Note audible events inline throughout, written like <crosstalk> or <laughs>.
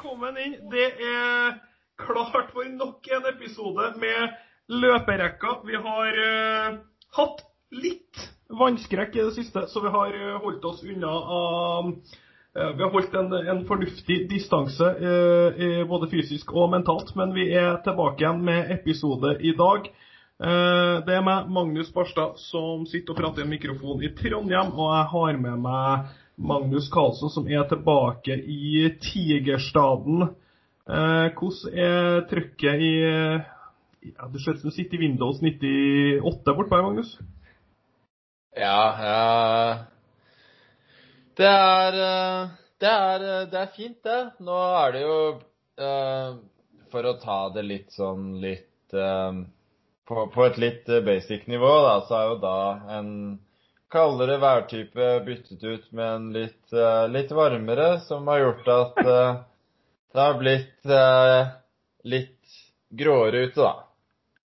velkommen inn. Det er klart for nok en episode med løperekka. Vi har uh, hatt litt vannskrekk i det siste, så vi har uh, holdt oss unna uh, Vi har holdt en, en fornuftig distanse både fysisk og mentalt, men vi er tilbake igjen med episode i dag. Det er meg, Magnus Barstad, som sitter og prater i en mikrofon i Trondheim, og jeg har med meg Magnus Carlsen, som er tilbake i Tigerstaden. Eh, hvordan er trykket i ja, Det ser ut som du sitter i Windows 98 bortpå her, Magnus? Ja, ja det er, eh, det er, det er fint, det. Nå er det jo For å ta det litt sånn litt på, på, et litt basic nivå, da, så er jo da en kaldere værtype byttet ut med en litt, uh, litt varmere, som har gjort at uh, det har blitt uh, litt gråere ute, da.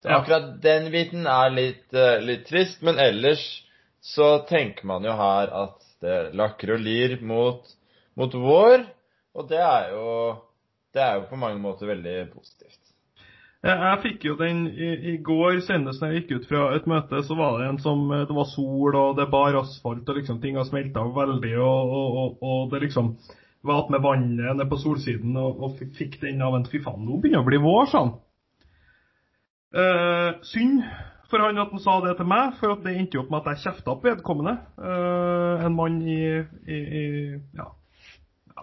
Så akkurat den biten er litt, litt, trist, men ellers så tenker man jo her at det lakker og lir mot, mot vår, og det er jo det er jo på mange måter veldig positivt. Jeg fikk jo den i, i går, senest når jeg gikk ut fra et møte, så var det en som Det var sol, og det bar asfalt, og liksom ting har smelta veldig, og, og, og, og, det liksom var at med vannet nede på solsiden, og, fikk den av en Fy faen, nå begynner det å bli vår, sa han. Eh, synd for han at han sa det til meg, for det endte opp med at jeg kjefta på vedkommende. Eh, en mann i, i, i ja,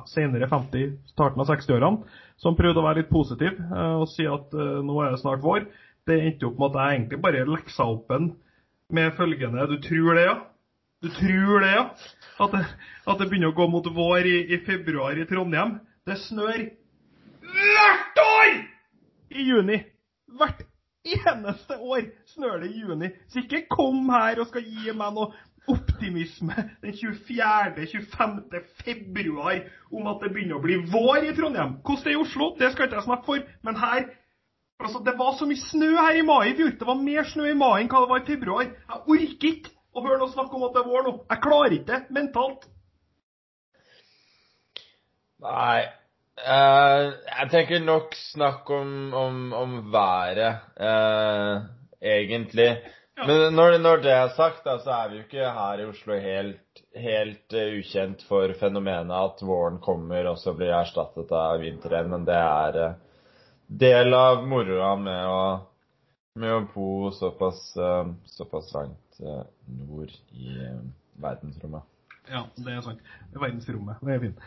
senere 50, starten av 60-årene, som prøvde å være litt positiv uh, og si at uh, nå er det snart vår. Det endte opp med at jeg egentlig bare leksa opp en med følgende Du tror det, ja? Du tror det, ja? At det, at det begynner å gå mot vår i, i februar i Trondheim. Det snør hvert år i juni. Hvert eneste år snør det i juni. Så ikke kom her og skal gi meg noe optimisme den 24.-25. februar om at det begynner å bli vår i Trondheim. Hvordan det er i Oslo, det skal ikke jeg snakke for, men her altså, Det var så mye snø her i mai i fjor. Det var mer snø i mai enn hva det var i februar. Jeg orker ikke å høre noe snakk om at det er vår nå. Jeg klarer ikke det mentalt. Nei. Uh, jeg tenker nok snakk om, om, om været, uh, egentlig. Men når, når, det er sagt, da, så er vi jo ikke her i Oslo helt, helt uh, ukjent for fenomenet at våren kommer og så blir erstattet av vinteren. Men det er uh, del av moroa med å, med å bo såpass, uh, såpass langt nord i verdensrommet. Ja, det er sant. Verdensrommet. Det er fint.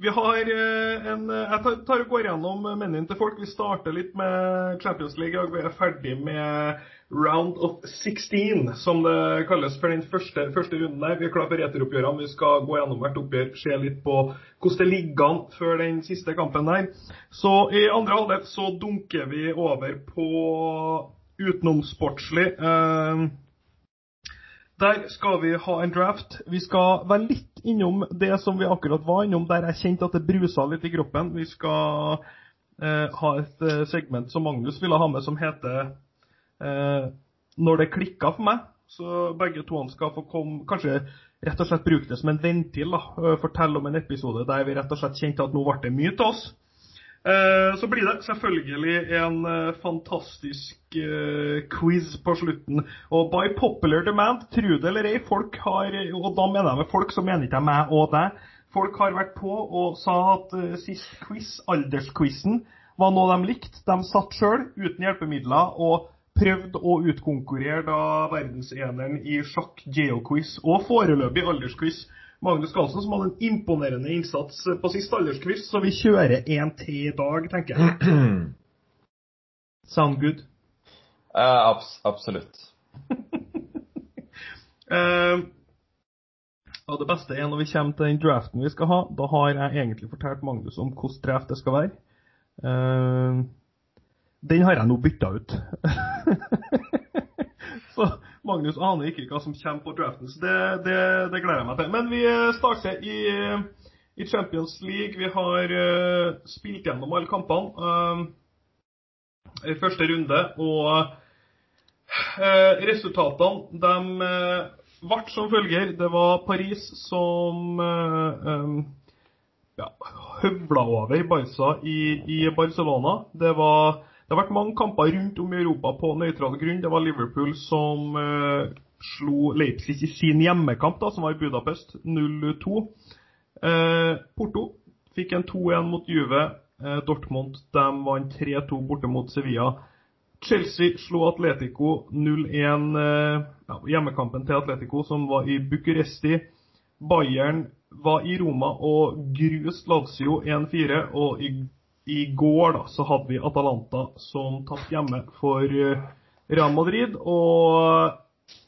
Vi har eh, en eh, Jeg tar og går gjennom menyen til folk. Vi starter litt med Champions League. og Vi er ferdig med round of 16, som det kalles for den første, første runden der. Vi er klar for returoppgjørene. Vi skal gå gjennom hvert oppgjør, se litt på hvordan det ligger an før den siste kampen der. Så i andre halvdel så dunker vi over på utenomsportslig. Uh, der skal vi ha en draft. Vi skal være litt innom det som vi akkurat var innom, der jeg kjente at det brusa litt i kroppen. Vi skal eh, ha et eh, segment som Magnus ville ha med, som heter eh, 'Når det klikka for meg'. Så begge to skal få komme Kanskje rett og slett bruke det som en ventil. da, eh, Fortelle om en episode der vi rett og slett kjente at nå ble det mye til oss. Eh, så blir det selvfølgelig en eh, fantastisk eh, quiz på slutten. Og by popular demand, tro det eller ei, folk har Og da mener jeg med folk, så mener ikke jeg meg og deg. Folk har vært på og sa at sist quiz, aldersquizen, var noe de likte. De satt sjøl, uten hjelpemidler, og prøvde å utkonkurrere da verdenseneren i sjakk geoquiz og foreløpig aldersquiz Magnus Carlsen, som hadde en imponerende innsats på sist aldersquiz, så vi kjører en til i dag, tenker jeg. <clears throat> Sound good? Uh, abs absolutt. <laughs> uh, og det beste er når vi kommer til den draften vi skal ha. Da har jeg egentlig fortalt Magnus om hvilken draft det skal være. Uh, den har jeg nå bytta ut. <laughs> Magnus aner ikke hva som kommer på draften, så det, det, det gleder jeg meg til. Men vi starter i, i Champions League. Vi har uh, spilt gjennom alle kampene uh, i første runde. Og uh, resultatene de ble som følger. Det var Paris som um, ja, høvla over Barca i, i Barcelona. Det, var, det har vært mange kamper rundt om i Europa på nøytral grunn. Det var Liverpool som eh, slo Leipzig i sin hjemmekamp, da, som var i Budapest, 0-2. Eh, Porto fikk en 2-1 mot Juve. Eh, Dortmund de vant 3-2 borte mot Sevilla. Chelsea slo Atletico 0-1, eh, ja, hjemmekampen til Atletico, som var i Bucuresti. Bayern var i Roma og gruste Lazio 1-4. Og i, i, går da, så hadde vi Atalanta som tapte hjemme for uh, Real Madrid. Og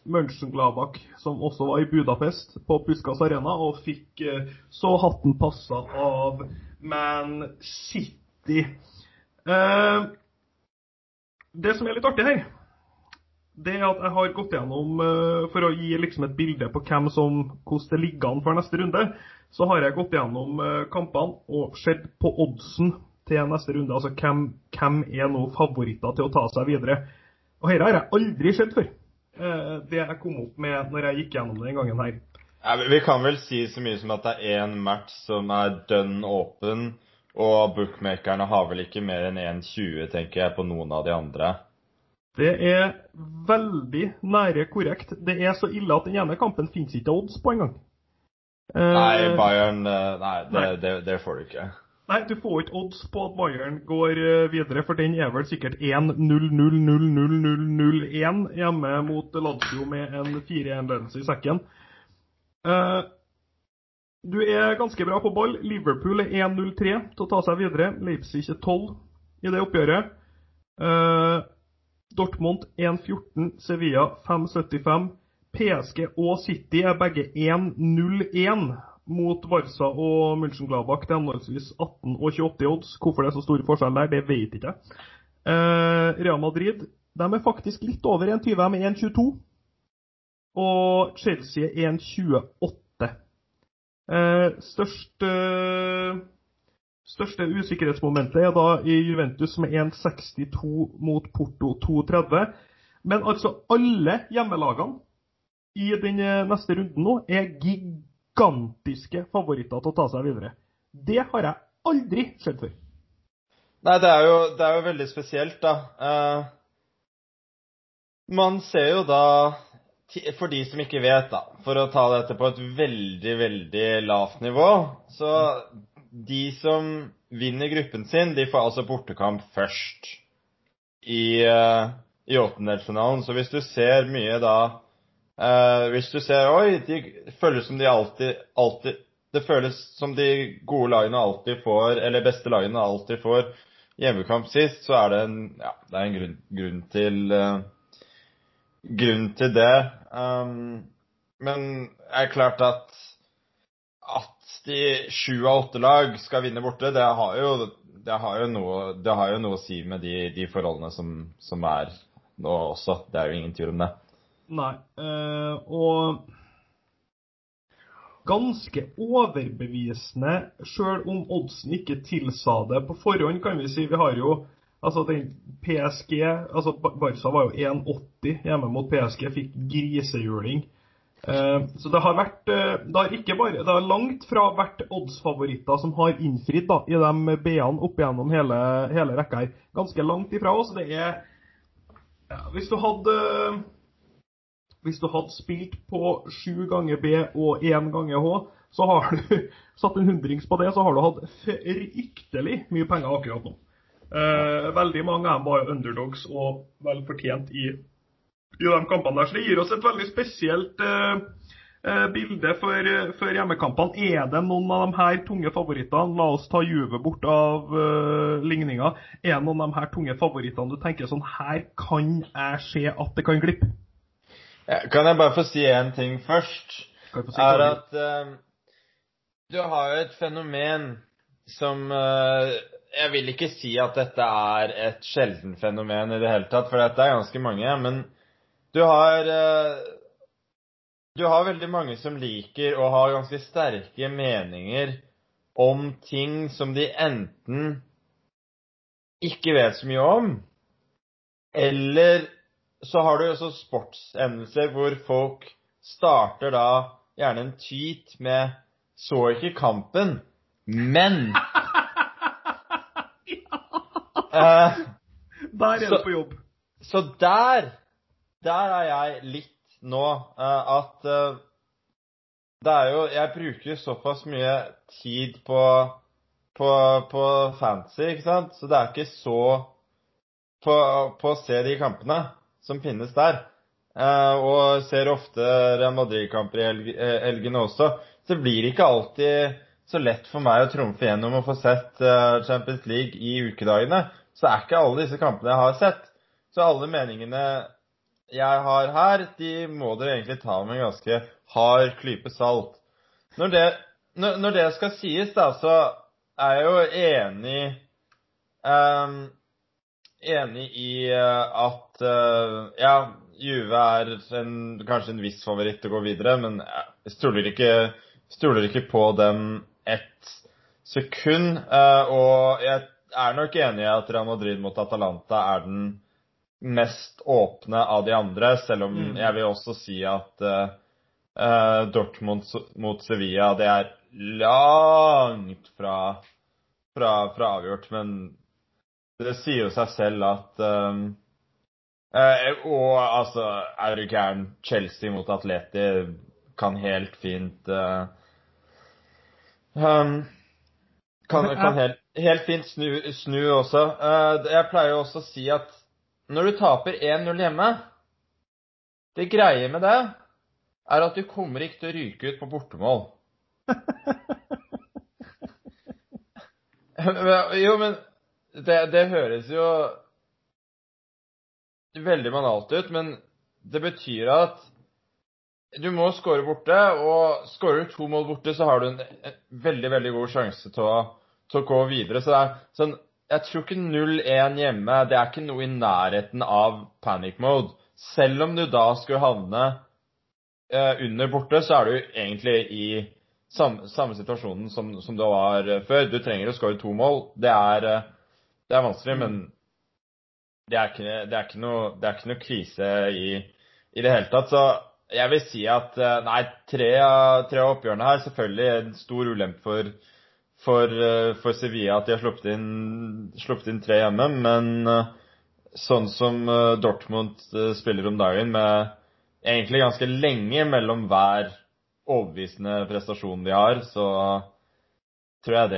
Mönchengladbach, som også var i Budapest, på Puskas Arena, og fikk uh, så hatten passa av Man City. Eh, det som er litt artig her, det er at jeg har gått gjennom eh, For å gi liksom et bilde på hvem som, hvordan det ligger an for neste runde, så har jeg gått gjennom eh, kampene og sett på oddsen til neste runde. Altså hvem, hvem er nå favoritter til å ta seg videre. Og dette har jeg aldri sett før. Uh, det jeg kom opp med når jeg gikk gjennom det den gangen her. Ja, vi kan vel si så mye som at det er én match som er dønn åpen, og bookmakerne har vel ikke mer enn 1,20, tenker jeg, på noen av de andre. Det er veldig nære korrekt. Det er så ille at den ene kampen finnes ikke odds på engang. Nei, Bayern Nei, det, nei. det, det får du ikke. Nei, du får ikke odds på at Bayern går videre, for den er vel sikkert 1-0-0-0-0-0-1 hjemme mot Lazio med en 4-1-ledelse i sekken. Du er ganske bra på ball. Liverpool er 1-0-3 til å ta seg videre. Leipzig er 12 i det oppgjøret. Dortmund 1-14, Sevilla 5-75. PSG og City er begge 1,01 mot Barca og München-Gladbach til henholdsvis 18 og 28 odds. Hvorfor det er så stor forskjell der, det vet ikke jeg. Eh, Real Madrid de er faktisk litt over 1,20, de er 1,22. Og Chelsea er 1,28. Eh, størst eh, Største usikkerhetsmomentet er da i Juventus med 1,62 mot Porto 2,30. Men altså alle hjemmelagene i den neste runden nå er gigantiske favoritter til å ta seg videre. Det har jeg aldri sett før. Nei, det er jo, det er jo veldig spesielt, da. Uh, man ser jo da For de som ikke vet, da, for å ta dette på et veldig, veldig lavt nivå, så de som vinner gruppen sin, de får altså bortekamp først i, uh, i åttendelsfinalen. Så hvis du ser mye da uh, Hvis du ser Oi, de føles som de alltid, alltid Det føles som de gode lagene alltid får, eller beste lagene alltid får hjemmekamp sist, så er det en, ja, det er en grunn, grunn til uh, Grunn til det. Um, men det er klart at at de sju av åtte lag skal vinne borte, det har jo, det har jo, noe, det har jo noe, å si med de, de forholdene som, som, er nå også. Det er jo ingen tvil om det. Nei. Øh, og ganske overbevisende, sjøl om oddsen ikke tilsa det på forhånd, kan vi si. Vi har jo altså den PSG altså Barca var jo 1,80 hjemme mot PSG, fikk grisehjuling. Eh, så det har vært eh, det har ikke bare, det har langt fra vært oddsfavoritter som har innfridd da, i de B-ene opp gjennom hele, hele rekka her. Ganske langt ifra oss. Det er ja, Hvis du hadde hvis du hadde spilt på sju ganger B og én ganger H, så har du <laughs> satt en hundrings på det, så har du hatt fryktelig mye penger akkurat nå. Eh, veldig mange av dem var underdogs og vel fortjent i i de kampene der. Så det gir oss et veldig spesielt eh, eh bilde for, for, hjemmekampene. Er det noen av de her tunge favorittene, la oss ta Juve bort av uh, ligninga, er det noen av de her tunge favorittene du tenker sånn Her kan jeg se at det kan glippe? Ja, kan jeg bare få si én ting først? Si er at uh, du har jo et fenomen som uh, Jeg vil ikke si at dette er et sjelden fenomen i det hele tatt, for dette er ganske mange. men du har uh, Du har veldig mange som liker å ha ganske sterke meninger om ting som de enten ikke vet så mye om, eller så har du også sportsendelser hvor folk starter da gjerne en tweet med 'så ikke kampen', men <laughs> Eh, Der er Så- du på jobb. så der Der er jeg litt nå uh, at uh, Det er jo Jeg bruker såpass mye tid på på, på fantasy, ikke sant? Så det er ikke så på, på å se de kampene som finnes der. Eh, og ser ofte Real Madrid-kamper i eh, helgene også. Så det blir ikke alltid så lett for meg å trumfe gjennom og få sett eh, Champions League i ukedagene. Så er ikke alle disse kampene jeg har sett. Så alle meningene jeg har her, de må dere egentlig ta med en ganske hard klype salt. Når det, når, når det skal sies, da, så er jeg jo enig um, Enig i uh, at eh, ja, Juve er en, kanskje en viss favoritt til å gå videre, men jeg stoler ikke, stoler ikke på dem ett sekund. eh, og jeg er nok enig i at Real Madrid mot Atalanta er den mest åpne av de andre, selv om Mm. jeg vil også si at eh, eh, Dortmund mot Sevilla, det er langt fra, fra, fra avgjort. Men det sier jo seg selv at um, eh, Og altså, er du gæren? Chelsea mot Atleti kan helt fint eh, um, kan, kan helt, helt fint snu, snu også. Eh, jeg pleier jo også å si at når du taper 1-0 hjemme Det greie med det er at du kommer ikke til å ryke ut på bortemål. <laughs> <laughs> jo, men det, det høres jo veldig banalt ut, men det betyr at du må score borte, og scorer du to mål borte, så har du en, veldig, veldig god sjanse til å, til å gå videre. Så det er sånn Jeg tror ikke 0-1 hjemme, det er ikke noe i nærheten av panic mode. Selv om du da skulle havne eh, under borte, så er du egentlig i samme, samme situasjonen som, som du var før. Du trenger å skåre to mål. Det er, eh, det er vanskelig, men det er ikke, det er ikke, noe, det er ikke noe krise i, i det hele tatt. Så jeg vil si at eh, nei, tre av, tre av oppgjørene her selvfølgelig en stor ulempe for, for, eh, for Sevilla at de har sluppet inn, sluppet inn tre hjemme, men eh, sånn som Dortmund spiller om dagen, med egentlig ganske lenge mellom hver overbevisende prestasjon de har, så tror jeg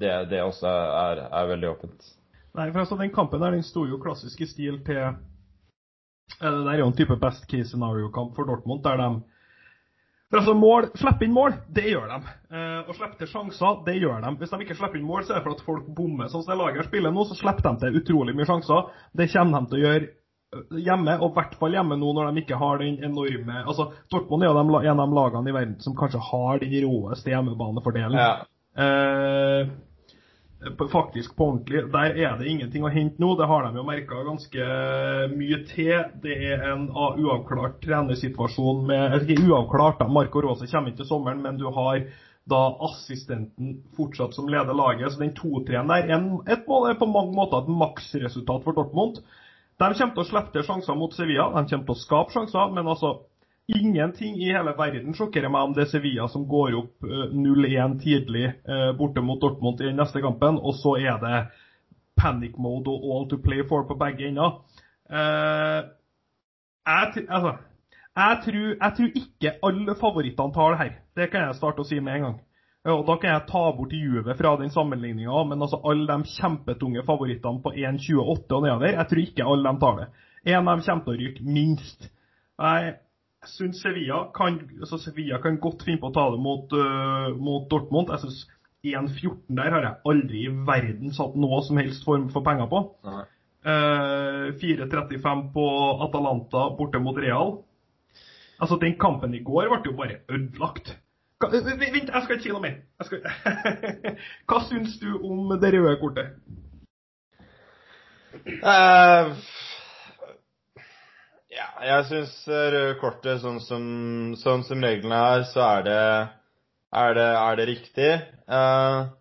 det, det også er, er veldig åpent. Nei, for altså, den kampen der, den sto jo klassisk i stil til eh, Det der er jo en type best case scenario-kamp for Dortmund, der de for altså mål, Slippe inn mål, det gjør de. Eh, og slippe til sjanser, det gjør de. Hvis de ikke slipper inn mål, så er det for at folk bommer. Sånn som det laget spiller nå, så slipper de til utrolig mye sjanser. Det kommer de til å gjøre eh, hjemme, og i hvert fall hjemme nå når de ikke har den enorme Altså, Dortmund er jo de, en av de lagene i verden som kanskje har den råeste hjemmebanefordelen. Ja. Eh, faktisk på ordentlig. Der er det ingenting å hente nå. Det har de jo merka ganske mye til. Det er en uavklart trenersituasjon med Ikke uavklart, da. Marco Rosa kommer ikke til sommeren, men du har da assistenten fortsatt som leder laget. Så den 2-3-en der en, et mål er på mange måter et maksresultat for Dortmund. De kommer til å slippe til sjanser mot Sevilla. De kommer til å skape sjanser, men altså Ingenting i hele verden sjokkerer meg om det er Sevilla som går opp eh, 0-1 tidlig eh, borte mot Dortmund i den neste kampen, og så er det panic mode og all to play for på begge ender. Eh, jeg, altså, jeg, tror, jeg tror ikke alle favorittene tar det her. Det kan jeg starte å si med en gang. Og Da kan jeg ta bort Juve fra den sammenligninga, men altså alle de kjempetunge favorittene på 1,28 og nedover, jeg tror ikke alle de tar det. En av dem kommer til å ryke minst. Jeg syns Sevilla kan, altså Sevilla kan godt finne på å ta det mot, uh, mot Dortmund. Jeg syns 1,14 der har jeg aldri i verden satt noe som helst form for penger på. Uh, 4-35 på Atalanta borte mot Real. Altså, den kampen i går ble jo bare ødelagt. Vent, jeg skal ikke si noe mer. Jeg skal... <laughs> Hva syns du om det røde kortet? Eh, ja, jeg syns røde kortet, sånn som, sånn som reglene er, så er det, er det, er det riktig. Uh,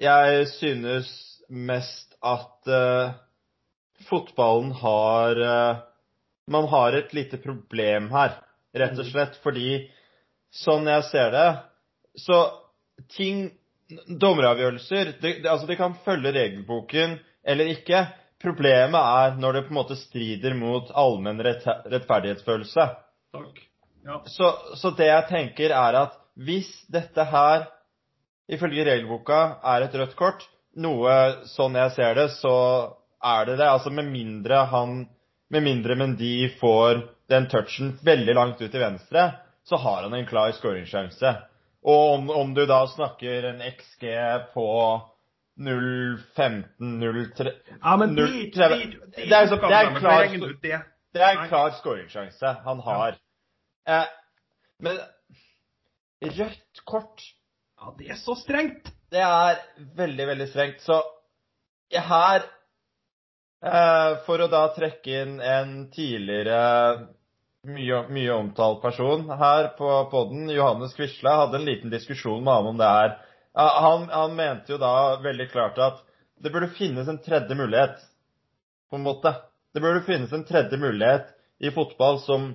jeg synes mest at uh, fotballen har uh, Man har et lite problem her, rett og slett fordi sånn jeg ser det, så ting dommeravgjørelser det, det, Altså, de kan følge regelboken eller ikke. Problemet er når det på en måte strider mot allmenn rettferdighetsfølelse. Takk. Ja. Så, så, det jeg tenker er at hvis dette her, ifølge regelboka, er et rødt kort, noe sånn jeg ser det, så er det det. Altså med mindre han Med mindre Mendy får den touchen veldig langt ut til venstre, så har han en klar skåringssjanse. Og om, om, du da snakker en XG på 0,15-0,3 Ja, men det, er det, er så, det er en klar, det er en klar skåringssjanse han har. Eh, men rødt kort Ja, det er så strengt! Det er veldig, veldig strengt. Så her eh, For å da trekke inn en tidligere mye, mye omtalt person her på podden, Johannes Quisle, hadde en liten diskusjon med ham om det her. Han, han, mente jo da veldig klart at det burde finnes en tredje mulighet, på en måte. Det burde finnes en tredje mulighet i fotball som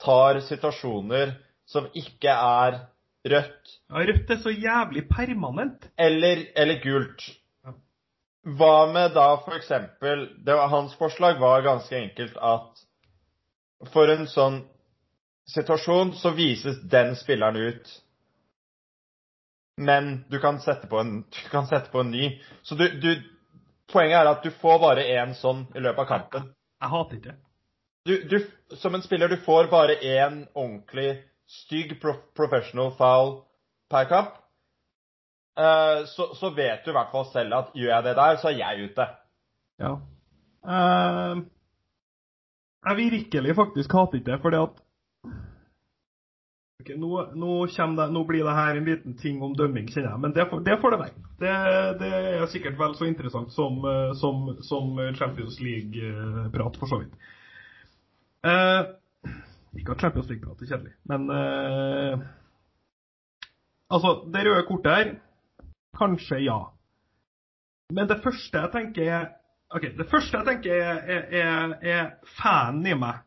tar situasjoner som ikke er rødt. Ja, rødt er så jævlig permanent. Eller, eller gult. Hva med da for eksempel Hans forslag var ganske enkelt at for en sånn situasjon så vises den spilleren ut. Men du kan sette på en, du kan sette på en ny. Så du, du Poenget er at du får bare én sånn i løpet av kampen. Jeg hater ikke det. Du, du, som en spiller, du får bare én ordentlig stygg prof professional foul per kamp. Uh, så, så, vet du i hvert fall selv at gjør jeg det der, så er jeg ute. Ja. Uh, jeg virkelig faktisk hater ikke det, fordi at okay, nå, nå, det, nå, blir det her en liten ting om dømming, kjenner jeg. Men det, det får det være. Det, det, er sikkert vel så interessant som, eh, som, som Champions League-prat, for så vidt. Eh, ikke at Champions League-prat er kjedelig, men eh, Altså, det røde kortet her Kanskje ja. Men det første jeg tenker er Ok, Det første jeg tenker, er, er, er fanen i meg.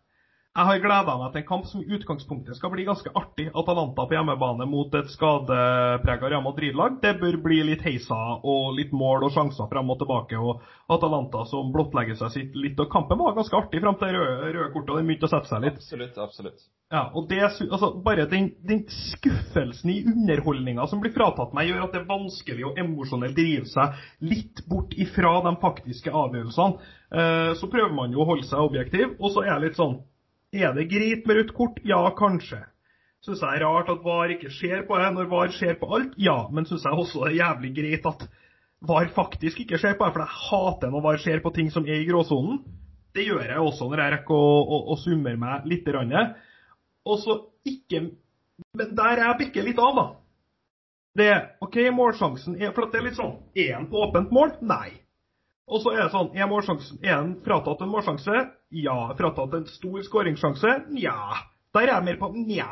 Jeg har gleda meg til en kamp som i utgangspunktet skal bli ganske artig. Atalanta på hjemmebane mot et skadeprega Real Madrid-lag. Det bør bli litt heisa og litt mål og sjanser frem og tilbake. Og Atalanta som blottlegger seg litt. Og kampen var ganske artig frem til røde, røde kortet, og den begynte å sette seg litt. Absolutt, absolutt. Ja, og det, altså, Bare den, den skuffelsen i underholdninga som blir fratatt meg, gjør at det er vanskelig å emosjonelt drive seg litt bort ifra de faktiske avgjørelsene. Eh, så prøver man jo å holde seg objektiv, og så er jeg litt sånn er det greit med rødt kort? Ja, kanskje. Syns jeg er rart at VAR ikke ser på det når VAR ser på alt? Ja, men syns jeg også det er jævlig greit at VAR faktisk ikke ser på det, for jeg hater når VAR ser på ting som er i gråsonen. Det gjør jeg også når jeg rekker å, å, å summere meg litt. Og så ikke Men der er jeg bikker litt av, da. Det OK, målsjansen er For det er litt sånn Er han på åpent mål? Nei. Og så er det sånn Er, er den fratatt en målsjanse? Ja. Fratatt en stor skåringssjanse? Nja. Der er jeg mer på nja.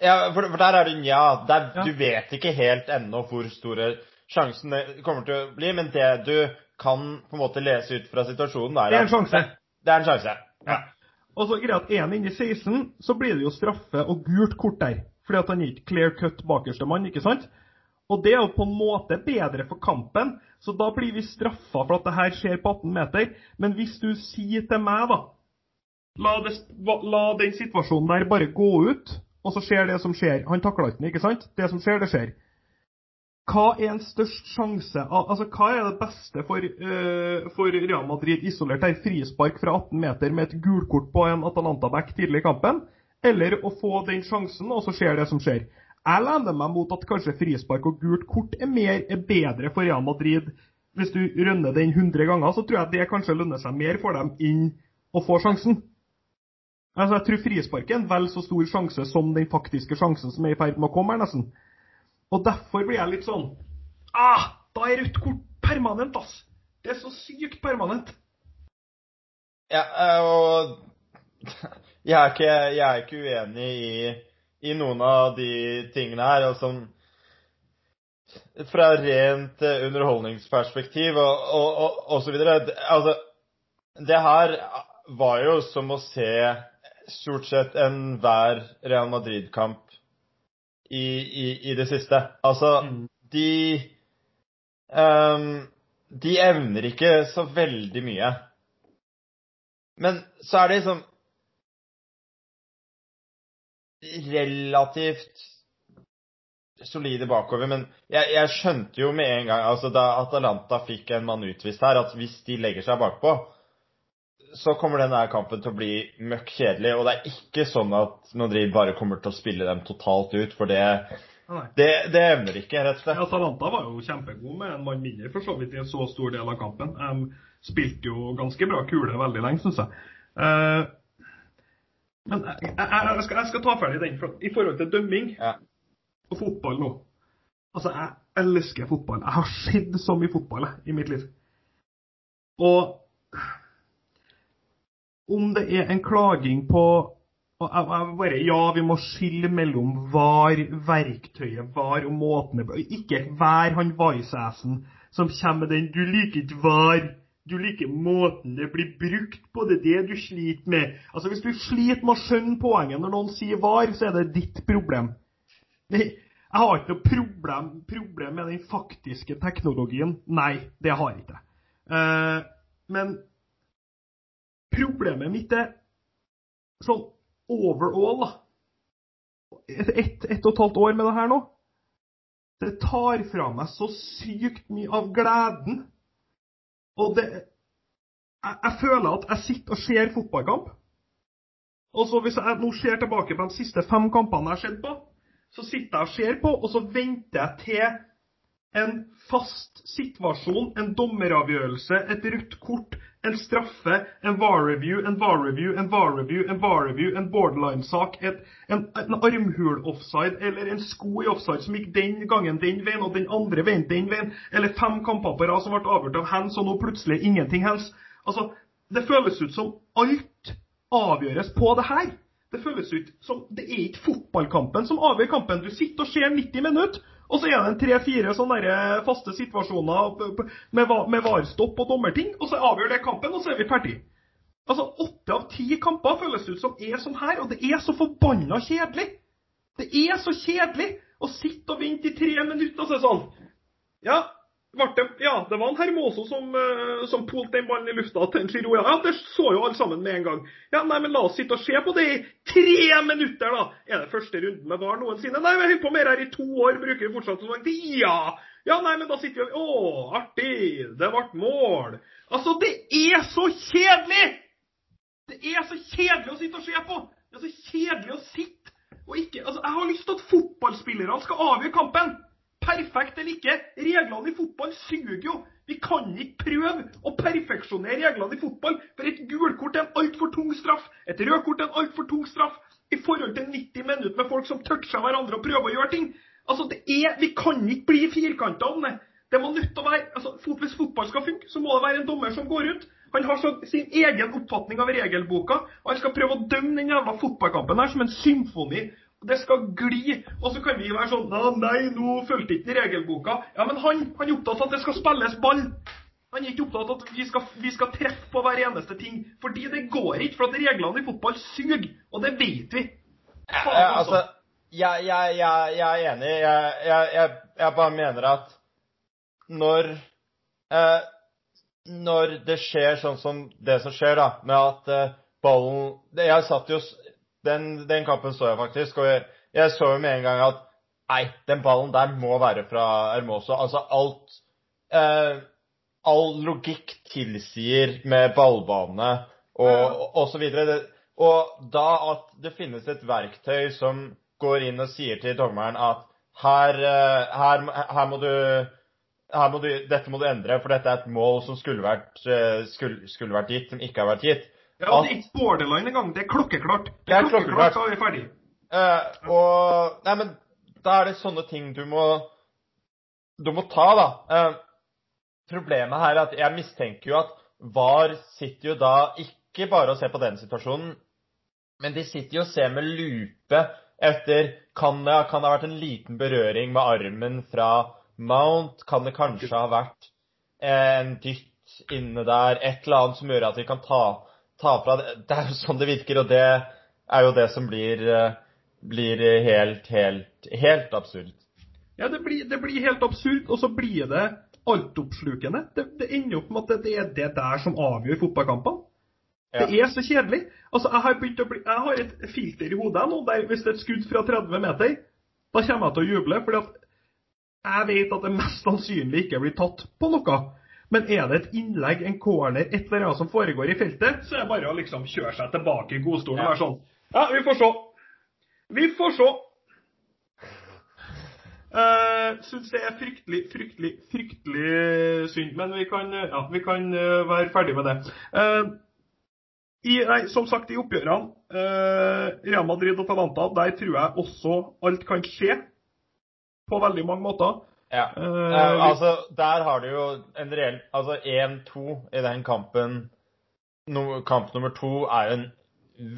Ja, for, for, der er det nja. Der, ja. Du vet ikke helt ennå hvor store sjansen kommer til å bli, men det du kan på en måte lese ut fra situasjonen, er Det er en sjanse. Det, er en sjanse. Ja. Og så greit, er han inne i 16, så blir det jo straffe og gult kort der. Fordi at han gir clear cut bakerste mann, ikke sant? Og det er jo på en måte bedre for kampen, så da blir vi straffa for at det her skjer på 18 meter. Men hvis du sier til meg, da La, det, la den situasjonen der bare gå ut, og så skjer det som skjer. Han takla ikke den, ikke sant? Det som skjer, det skjer. Hva er en størst sjanse Altså, hva er det beste for, uh, for Real Madrid isolert her? Frispark fra 18 meter med et gulkort på en Atalanta-back tidlig i kampen? Eller å få den sjansen, og så skjer det som skjer? Jeg lener meg mot at kanskje frispark og gult kort er, mer, er bedre for Real Madrid. Hvis du rønner den 100 ganger, så tror jeg det kanskje lønner seg mer for dem inn å få sjansen. Altså, Jeg tror frisparket er en vel så stor sjanse som den faktiske sjansen som er i ferd med å komme her, nesten. Og derfor blir jeg litt sånn Ah! Da er rødt kort permanent, ass! Det er så sykt permanent. Ja, og <laughs> jeg er ikke, jeg er ikke uenig i i noen av de tingene her. Altså, fra rent eh, underholdningsperspektiv og, og, og, og så videre. Altså, det her var jo som å se stort sett enhver Real Madrid-kamp i, i, i, det siste. Altså, mm. de um, De evner ikke så veldig mye. Men så er det liksom relativt solide bakover. Men jeg, jeg, skjønte jo med en gang, altså da Atalanta fikk en mann utvist her, at hvis de legger seg bakpå, så kommer denne kampen til å bli møkk kjedelig. Og det er ikke sånn at Madrid bare kommer til å spille dem totalt ut, for det, det, det evner ikke, rett og slett. Atalanta var jo kjempegod med en mann mindre, for så vidt, i en så stor del av kampen. Um, spilte jo ganske bra kule veldig lenge, syns jeg. Uh, men jeg, jeg, jeg, skal, jeg, skal, ta ferdig den. For, I forhold til dømming ja. og fotball nå Altså, jeg elsker fotball. Jeg har sett så mye fotball i mitt liv. Og om det er en klaging på bare, Ja, vi må skille mellom var, verktøyet, var og måten Ikke hver han Vice-assen som kommer med den 'du liker ikke var', du liker måten det blir brukt på. Det er det du sliter med. Altså Hvis du sliter med å skjønne poenget når noen sier var, så er det ditt problem. Jeg har ikke noe problem, problem med den faktiske teknologien. Nei, det har jeg ikke. Uh, men Problemet mitt er sånn overall, da. Etter ett, ett og et halvt år med det her nå. Det tar fra meg så sykt mye av gleden. Og det jeg, jeg føler at jeg sitter og ser fotballkamp. Og så hvis jeg nå ser tilbake på de siste fem kampene jeg har sett på, så sitter jeg og ser på, og så venter jeg til en fast situasjon, en dommeravgjørelse, et rødt kort, en straffe, en VAR-review, en VAR-review, en VAR-review, en VAR-review, en borderline-sak, en, en armhul-offside eller en sko i offside som gikk den gangen den veien og den andre veien den veien, eller fem rad som ble avgjort av hands, og nå plutselig ingenting hands. Altså, det føles ut som alt avgjøres på det her. Det føles ut som det er ikke fotballkampen som avgjør kampen. Du sitter og ser 90 minutter, og så er det tre-fire sånne eh, faste situasjoner med, med varstopp og dommerting, og så avgjør det kampen, og så er vi ferdig. Altså, Åtte av ti kamper føles ut som er sånn her, og det er så forbanna kjedelig. Det er så kjedelig å sitte og vente i tre minutter og så er det sånn Ja, det, ja, det var en Hermoso som, uh, som polte den ballen i lufta til en Giroud. Ja, det så jo alle sammen med en gang. Ja, nei, men La oss sitte og se på det i tre minutter, da! Er det første runden med VAR noensinne? Nei, vi har holdt på med det her i to år, bruker vi fortsatt sånn. Ja! Ja, nei, men da sitter vi og Å, artig! Det ble mål! Altså, det er så kjedelig! Det er så kjedelig å sitte og se på! Det er så kjedelig å sitte og ikke Altså, jeg har lyst til at fotballspillerne skal avgjøre kampen! Perfekt eller ikke, reglene i fotball suger jo. Vi kan ikke prøve å perfeksjonere reglene i fotball, for et gulkort er en altfor tung straff. Et rødkort er en altfor tung straff i forhold til 90 minutter med folk som toucher hverandre og prøver å gjøre ting. Altså, Vi kan ikke bli firkanta om det. Det må nødt til å være, altså, Hvis fotball skal funke, så må det være en dommer som går ut. Han har sin egen oppfatning av regelboka, og han skal prøve å dømme den jævla fotballkampen som en symfoni det skal gli. Og så kan vi være sånn Nei, nå fulgte ikke regelboka. Ja, men han, han er opptatt av at det skal spilles ball. Han er ikke opptatt av at vi skal, vi skal, treffe på hver eneste ting. Fordi det går ikke, for at reglene i fotball suger. Og det vet vi. Faen, altså. altså jeg, jeg, jeg, jeg, er enig. Jeg, bare mener at når eh, Når det skjer sånn som det som skjer, da, med at eh, ballen Jeg satt jo den, den, kampen så jeg faktisk, og jeg, jeg, så jo med en gang at nei, den ballen der må være fra Hermoso. Altså alt eh, All logikk tilsier med ballbane og, og, så videre. Og da at det finnes et verktøy som går inn og sier til dommeren at her, eh, her, her må du må du, dette må du endre, for dette er et mål som skulle vært, eh, skulle, skulle vært gitt, som ikke har vært gitt. Ja, det er ikke borderline engang. Det er klokkeklart. Det er, klokkeklart, så er vi ferdig. Eh, og Nei, men da er det sånne ting du må Du må ta, da. Eh, problemet her er at jeg mistenker jo at VAR sitter jo da ikke bare og ser på den situasjonen, men de sitter jo og ser med lupe etter kan det, kan det ha vært en liten berøring med armen fra Mount? Kan det kanskje ha vært en dytt inne der? Et eller annet som gjør at vi kan ta ta fra det. Det er jo sånn det virker, og det er jo det som blir, eh, blir helt, helt, helt absurd. Ja, det blir, det blir, helt absurd, og så blir det altoppslukende. Det, det ender opp med at det er det der som avgjør fotballkampene. Ja. Det er så kjedelig. Altså, Jeg har begynt å bli, jeg har et filter i hodet nå der hvis det er et skudd fra 30 meter, da kommer jeg til å juble. fordi at jeg vet at det mest sannsynlig ikke blir tatt på noe. Men er det et innlegg, en corner, et eller annet som foregår i feltet, så er det bare å liksom kjøre seg tilbake i godstolen og være sånn Ja, vi får se. Vi får se. Uh, Syns det er fryktelig, fryktelig, fryktelig synd. Men vi kan, eh, ja, vi kan eh, være ferdig med det. Uh, i, nei, som sagt, i oppgjørene, eh, Real Madrid og Talanta, der tror jeg også alt kan skje. På veldig mange måter. Ja. Eh, altså, der har du jo en reell Altså 1-2 i den kampen. No, kamp nummer to er jo en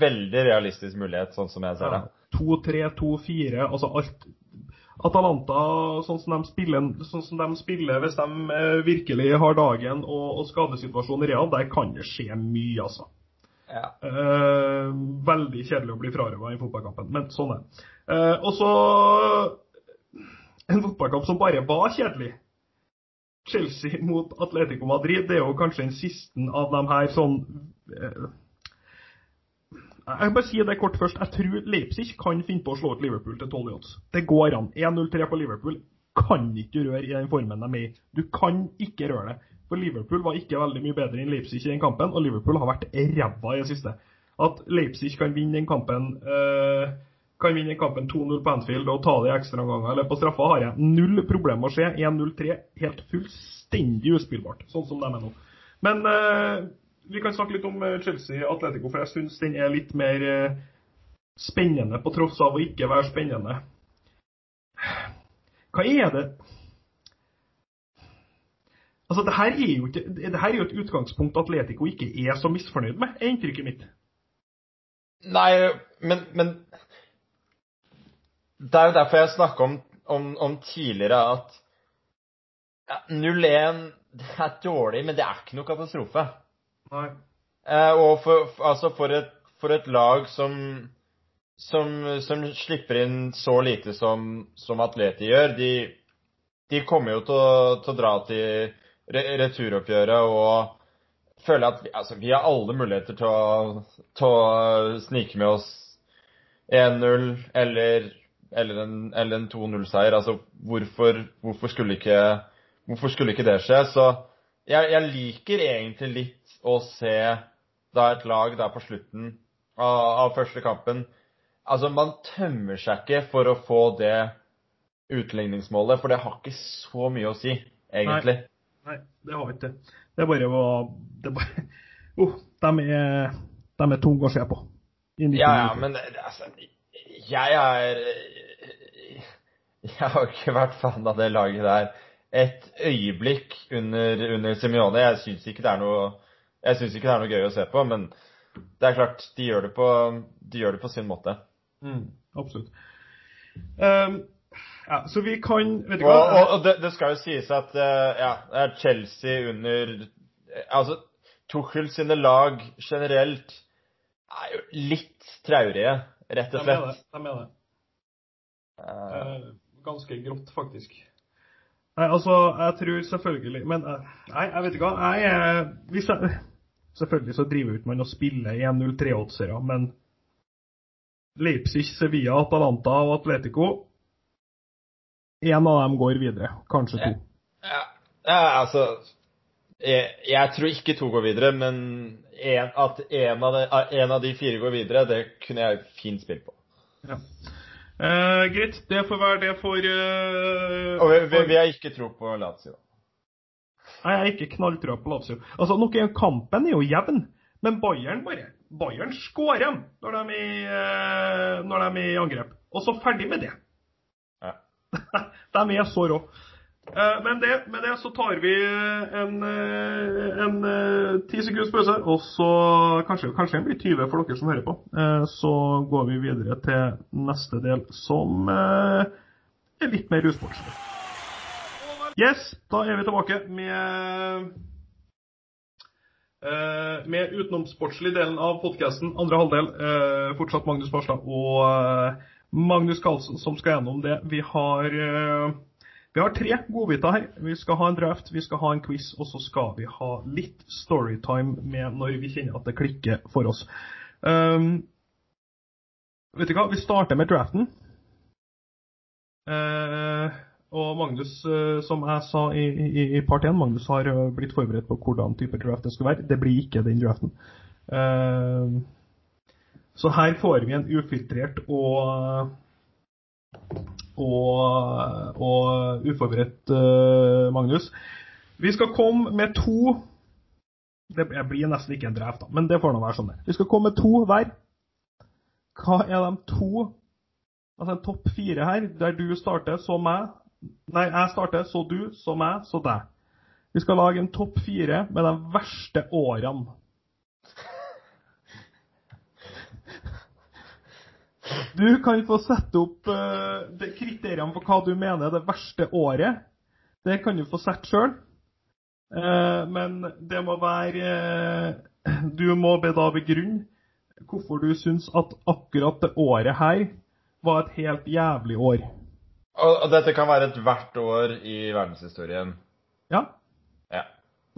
veldig realistisk mulighet, sånn som jeg ser det. 2-3, 2-4, altså alt Atalanta, sånn som de spiller, sånn som de spiller hvis de eh, virkelig har dagen og, og skadesituasjonen real, der kan det skje mye, altså. Ja. Uh, veldig kjedelig å bli frarøva i fotballkampen, men sånn er det. Uh, og så en fotballkamp som bare var kjedelig. Chelsea mot Atletico Madrid, det er jo kanskje den siste av de her sånn eh, Jeg kan bare si det kort først. Jeg tror Leipzig kan finne på å slå ut Liverpool til 12 odds. Det går an. 1-0-3 på Liverpool kan ikke røre i den formen de er i. Du kan ikke røre det. For Liverpool var ikke veldig mye bedre enn Leipzig i den kampen, og Liverpool har vært ræva i det siste. At Leipzig kan vinne den kampen eh, kan vinne kampen 2-0 på Anfield og ta det i ekstraomganger eller på straffa, har jeg null problem med å se. 1-0-3 helt fullstendig uspillbart, sånn som de er nå. Men eh, vi kan snakke litt om eh, Chelsea-Atletico, for jeg syns den er litt mer eh, spennende, på tross av å ikke være spennende. Hva er det Altså, det her er jo, ikke, det her er jo et utgangspunkt Atletico ikke er så misfornøyd med, er inntrykket mitt. Nei, men, men Det er jo derfor jeg snakka om, om, om tidligere at ja, 0-1 er dårlig, men det er ikke noe katastrofe. Nei. Eh, og for, altså for, et, for et lag som, som, som slipper inn så lite som, som Atleti gjør, de, de kommer jo til å, til å dra til re returoppgjøret og føler at vi, altså, vi har alle muligheter til å, til å snike med oss 1-0 eller, eller en, en 2-0-seier. Altså, hvorfor, hvorfor, skulle ikke, hvorfor skulle ikke det skje? Så jeg, jeg liker egentlig litt å se da et lag der på slutten av, av første kampen Altså, man tømmer seg ikke for å få det utligningsmålet, for det har ikke så mye å si, egentlig. Nei, det har ikke det. Det bare å det bare, <laughs> oh, de, er, de er tunge å se på. Ja, ja, men altså Jeg er <laughs> Jeg har ikke vært fan av det laget der et øyeblikk under, under Simione. Jeg syns ikke Jeg ikke det er noe gøy å se på, men det er klart, de gjør det på, de gjør det på sin måte. Mm, absolutt. Um, ja, så vi kan Vet du hva? og, og det, det skal jo sies at eh, ja, det er Chelsea under Altså, Tuchel sine lag generelt er jo litt traurige, rett og slett. De er det. slett. De er det. Eh, ganske grått, faktisk. Nei, altså, jeg tror selvfølgelig Men eh, nei, jeg vet ikke hva. Jeg, er- hvis jeg, selvfølgelig så driver ut man og spiller 1-0-3-åtsere, men Leipzig, Sevilla, Atalanta og Atletico En av dem går videre. Kanskje to. Ja, ja, altså jeg, jeg tror ikke to går videre, men en, at en av, de, en av de fire går videre, det kunne jeg fint spilt på. Ja. Eh, greit, det får være det for eh, Og vi, vi, vi har ikke tro på Lazio. Nei, jeg har ikke knalltrua på Lazio. Altså, nok en kampen er jo jevn, men Bayern bare Bayern skårer når de er i, eh, når de er i angrep. Og så ferdig med det. Ja. <laughs> de er så rå. Eh, Men det, med det så tar vi en, eh, en eh, ti sekunds pause, og så kanskje, kanskje den blir 20 for dere som hører på. Så går vi videre til neste del, som er litt mer usportslig. Yes, da er vi tilbake med med utenomsportslig delen av podkasten, andre halvdel. fortsatt Magnus Barstad og Magnus Carlsen som skal gjennom det. Vi har Vi har tre godbiter her. Vi skal ha en draft, vi skal ha en quiz, og så skal vi ha litt storytime med når vi kjenner at det klikker for oss. Um, vet du hva, vi starter med draften. Uh, og Magnus, uh, som jeg sa i, i, i part 1, Magnus har uh, blitt forberedt på hvordan type draft det skal være. Det blir ikke den draften. så her får vi en ufiltrert og og, og uforberedt Magnus. Vi skal komme med to Det blir nesten ikke en drev, da, men det får nå være sånn det Vi skal komme med to hver. Hva er de to Altså en topp fire her, der du starter, så meg. Nei, jeg starter, så du, så meg, så deg. Vi skal lage en topp fire med de verste årene. Du kan få sette opp uh, kriteriene for hva du mener er det verste året. Det kan du få sette sjøl. Uh, eh, men det må være uh, Du må da begrunne hvorfor du syns at akkurat det året her var et helt jævlig år. Og, dette kan være et hvert år i verdenshistorien? Ja. ja.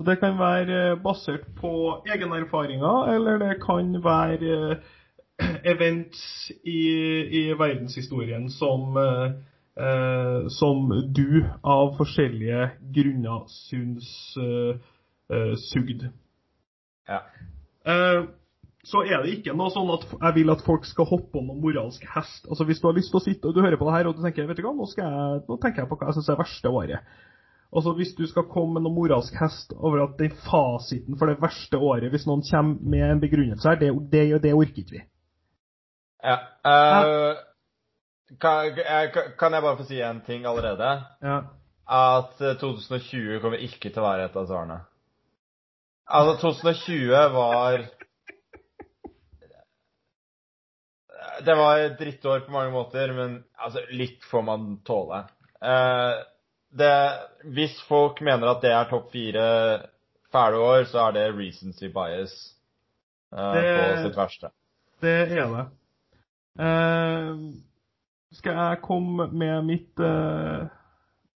Det kan være basert på egne erfaringer, eller det kan være <clears throat> events i, i verdenshistorien som, eh, som du av forskjellige grunner syns eh, eh sugd. Ja. Eh, så er det ikke noe sånn at jeg vil at folk skal hoppe på noen moralsk hest. Altså Hvis du har lyst til å sitte og du hører på det her og du tenker vet du hva, nå, jeg, nå tenker jeg på hva jeg syns er verste året. Altså Hvis du skal komme med noen moralsk hest over at den fasiten for det verste året, hvis noen kommer med en begrunnelse her, det, det, det orker ikke vi. Ja. Uh, kan, kan, jeg bare få si en ting allerede? Ja. At 2020 kommer ikke til å være et av svarene. Altså, 2020 var det var et drittår på mange måter, men altså, litt får man tåle. Uh, det, hvis folk mener at det er topp fire fæle år, så er det recency bias uh, det, på sitt verste. Det er det. Eh, skal jeg komme med mitt eh,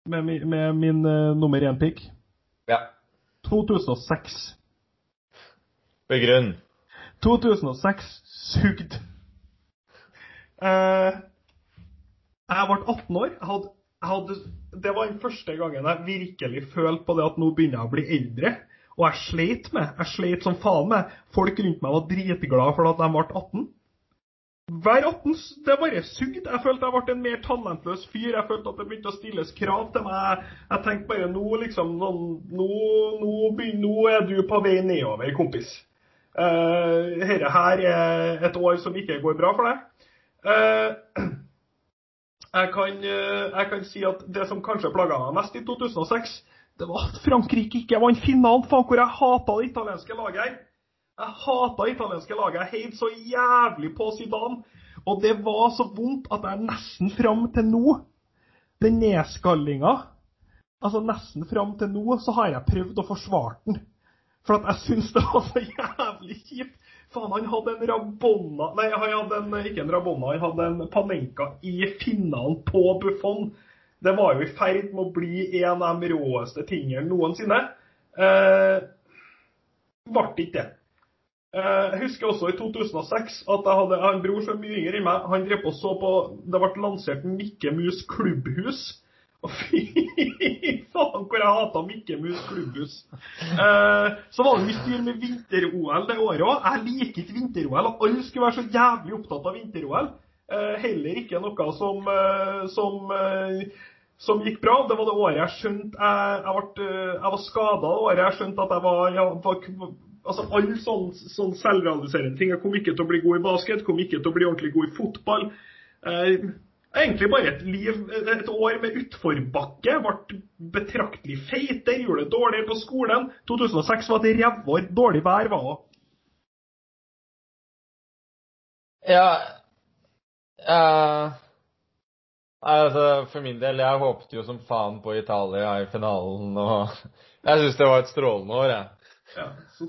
med, med, min uh, nummer én-pick? Ja. 2006. Begrunn. 2006 sugde. Uh, jeg ble 18 år. Jeg hadde, jeg hadde, det var den første gangen jeg virkelig følte på det at nå begynner jeg å bli eldre. Og jeg sleit med Jeg sleit som faen med Folk rundt meg var dritglade for at de ble 18. Hver 18 det bare sugde. Jeg følte jeg ble en mer talentløs fyr. Jeg følte at det begynte å stilles krav til meg. Jeg tenkte bare nå liksom Nå, nå, nå er du på vei nedover, kompis. Uh, dette her er et år som ikke går bra for deg. Uh, jeg kan, uh, jeg kan, si at det som kanskje plaga meg mest i 2006, det var at Frankrike ikke vant finalen. Faen, hvor jeg hata det italienske laget her. Jeg hata italienske laget. Jeg heiv så jævlig på Zidane. Og det var så vondt at jeg nesten fram til nå, den nedskallinga Altså nesten fram til nå, så har jeg prøvd å forsvare den. For at jeg syns det var så jævlig kjipt. Faen, han hadde en Rabonna Nei, han hadde en, ikke en Rabonna, han hadde en Panenka i finalen på Buffon. Det var jo i ferd med å bli en av de råeste tingene noensinne. Eh, ble ikke det. Eh, jeg husker også i 2006 at jeg hadde en bror som er mye yngre enn meg. Han drev og så på Det ble lansert Mikke Mus klubbhus. <laughs> Fy faen, hvor jeg hata Mikke Mus klubbhus. Eh, så var det mye styr med vinter-OL det året òg. Jeg liker ikke vinter-OL. Og alle skulle være så jævlig opptatt av vinter-OL. Eh, heller ikke noe som, som, som, gikk bra. Det var det året jeg skjønte Jeg, jeg, ble, jeg var skada det året jeg skjønte at jeg var, jeg var Altså Alle sånne, sånn selvrealiserende ting. Jeg kom ikke til å bli god i basket, kom ikke til å bli ordentlig god i fotball. Eh, Egentlig bare et liv, et år med utforbakke. Ble betraktelig feitere, gjorde det dårligere på skolen. 2006 var et rævår. Dårlig vær var òg. Ja uh, altså, For min del, jeg håpet jo som faen på Italia i finalen, og <laughs> jeg syns det var et strålende år, jeg. Ja, så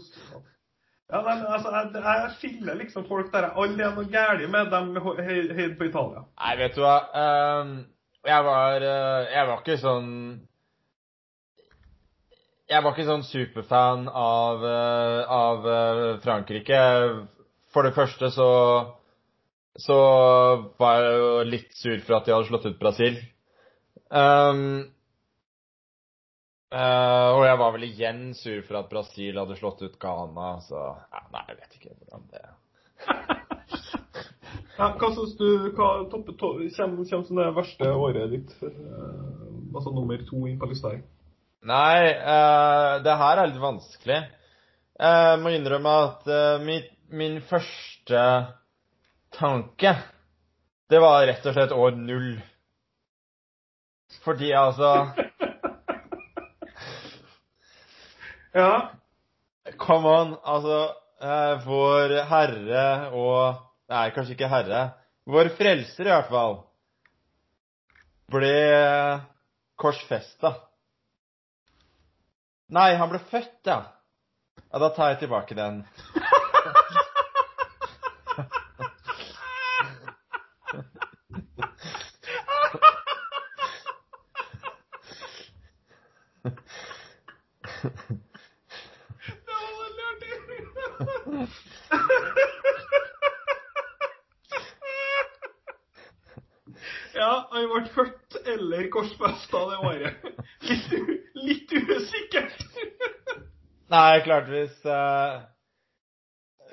ja, men, altså, jeg, jeg skiller liksom folk der alle er noe galt med dem heier på Italia. Nei, vet du hva. Um, jeg var eh, Jeg var ikke sånn Jeg var ikke sånn superfan av, eh, av eh, Frankrike. For det første så så var jeg jo litt sur for at de hadde slått ut Brasil. Um, uh, og jeg var vel igjen sur for at Brasil hadde slått ut Ghana, så ja, Nei, jeg vet ikke hvordan det <laughs> ja, Hva syns du hva toppe, to, kommer, kommer som det verste året ditt? Uh, altså nummer to inn på lista her? Nei, uh, det her er litt vanskelig. Jeg må innrømme at min, min første tanke, det var rett og slett år null. Fordi altså <laughs> Ja. Come on. Altså, eh, vår Herre og Nei, kanskje ikke Herre. Vår Frelser, i hvert fall, ble korsfesta. Nei, han ble født, ja. Ja, Da tar jeg tilbake den. <laughs> korsfesta det året. <laughs> Litt, litt usikkert. Nei, klart hvis uh,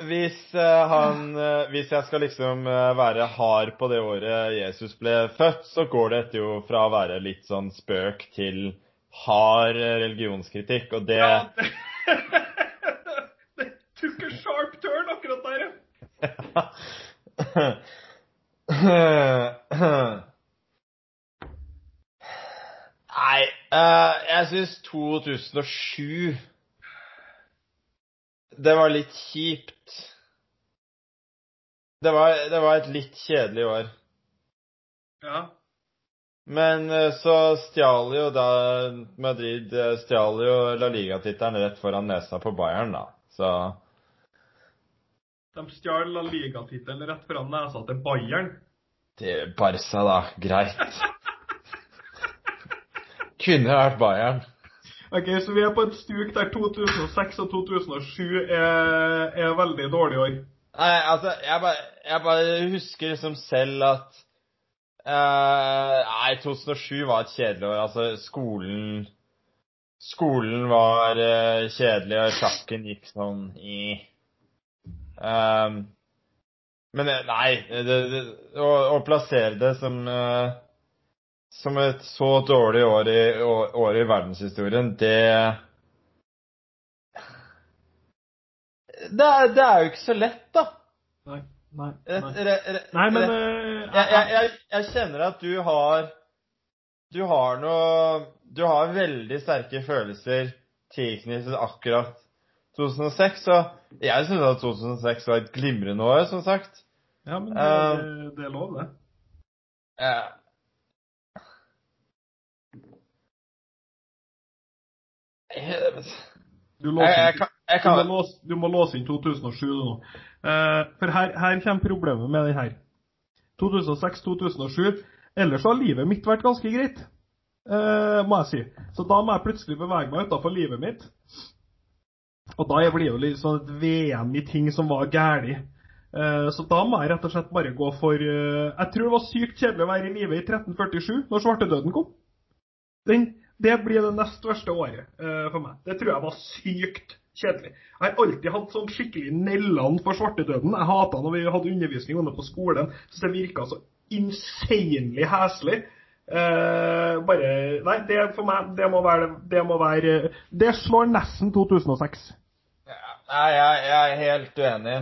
Hvis uh, han uh, Hvis jeg skal liksom være hard på det året Jesus ble født, så går det jo fra å være litt sånn spøk til hard religionskritikk, og det Ja, det, <laughs> det took a sharp turn akkurat der, ja. <laughs> Nei, uh, jeg syns 2007 Det var litt kjipt. Det var, det var et litt kjedelig år. Ja. Men uh, så stjal jo da Madrid uh, stjal jo La Liga-tittelen rett foran nesa på Bayern, da. Så De stjal La Liga-tittelen rett foran nesa til Bayern. til Barca, da. Greit. Kunne vært Bayern. Ok, Så vi er på et stuk der 2006 og 2007 er, er veldig dårlige år. Nei, altså, jeg bare, jeg bare husker liksom selv at eh, Nei, 2007 var et kjedelig år. Altså, skolen Skolen var eh, kjedelig, og sjakken gikk sånn i um, Men eh, nei, det, det, å, å plassere det som eh, som et så dårlig år i, år, i verdenshistorien, det det er, det er jo ikke så lett, da. Nei, nei, nei. re, re, Nei, men eh, jeg, jeg, jeg, kjenner at du har Du har noe Du har veldig sterke følelser tilknyttet akkurat 2006, og jeg syns at 2006 var et glimrende år, som sagt. Ja, men det, Eh, det, det er lov, det. Jeg, Du, jeg, jeg, kan, jeg du, må, kan låse, du må låse inn 2007 nå. Eh, for her, her kommer problemet med den her. 2006-2007. Ellers har livet mitt vært ganske greit, eh, må jeg si. Så da må jeg plutselig bevege meg utenfor livet mitt. Og da blir det jo litt sånn et VM i ting som var galt. Eh, så da må jeg rett og slett bare gå for eh, Jeg tror det var sykt kjedelig å være i live i 1347, når svartedauden kom. Den, det blir det nest verste året eh, for meg. Det tror jeg var sykt kjedelig. Jeg har alltid hatt sånn skikkelig nellene for svartedøden. Jeg hata når vi hadde undervisning under på skolen. Så det virka så insanely heslig. Eh, bare Nei, det for meg, det må være Det må være Det slår nesten 2006. Nei, jeg, jeg er helt uenig.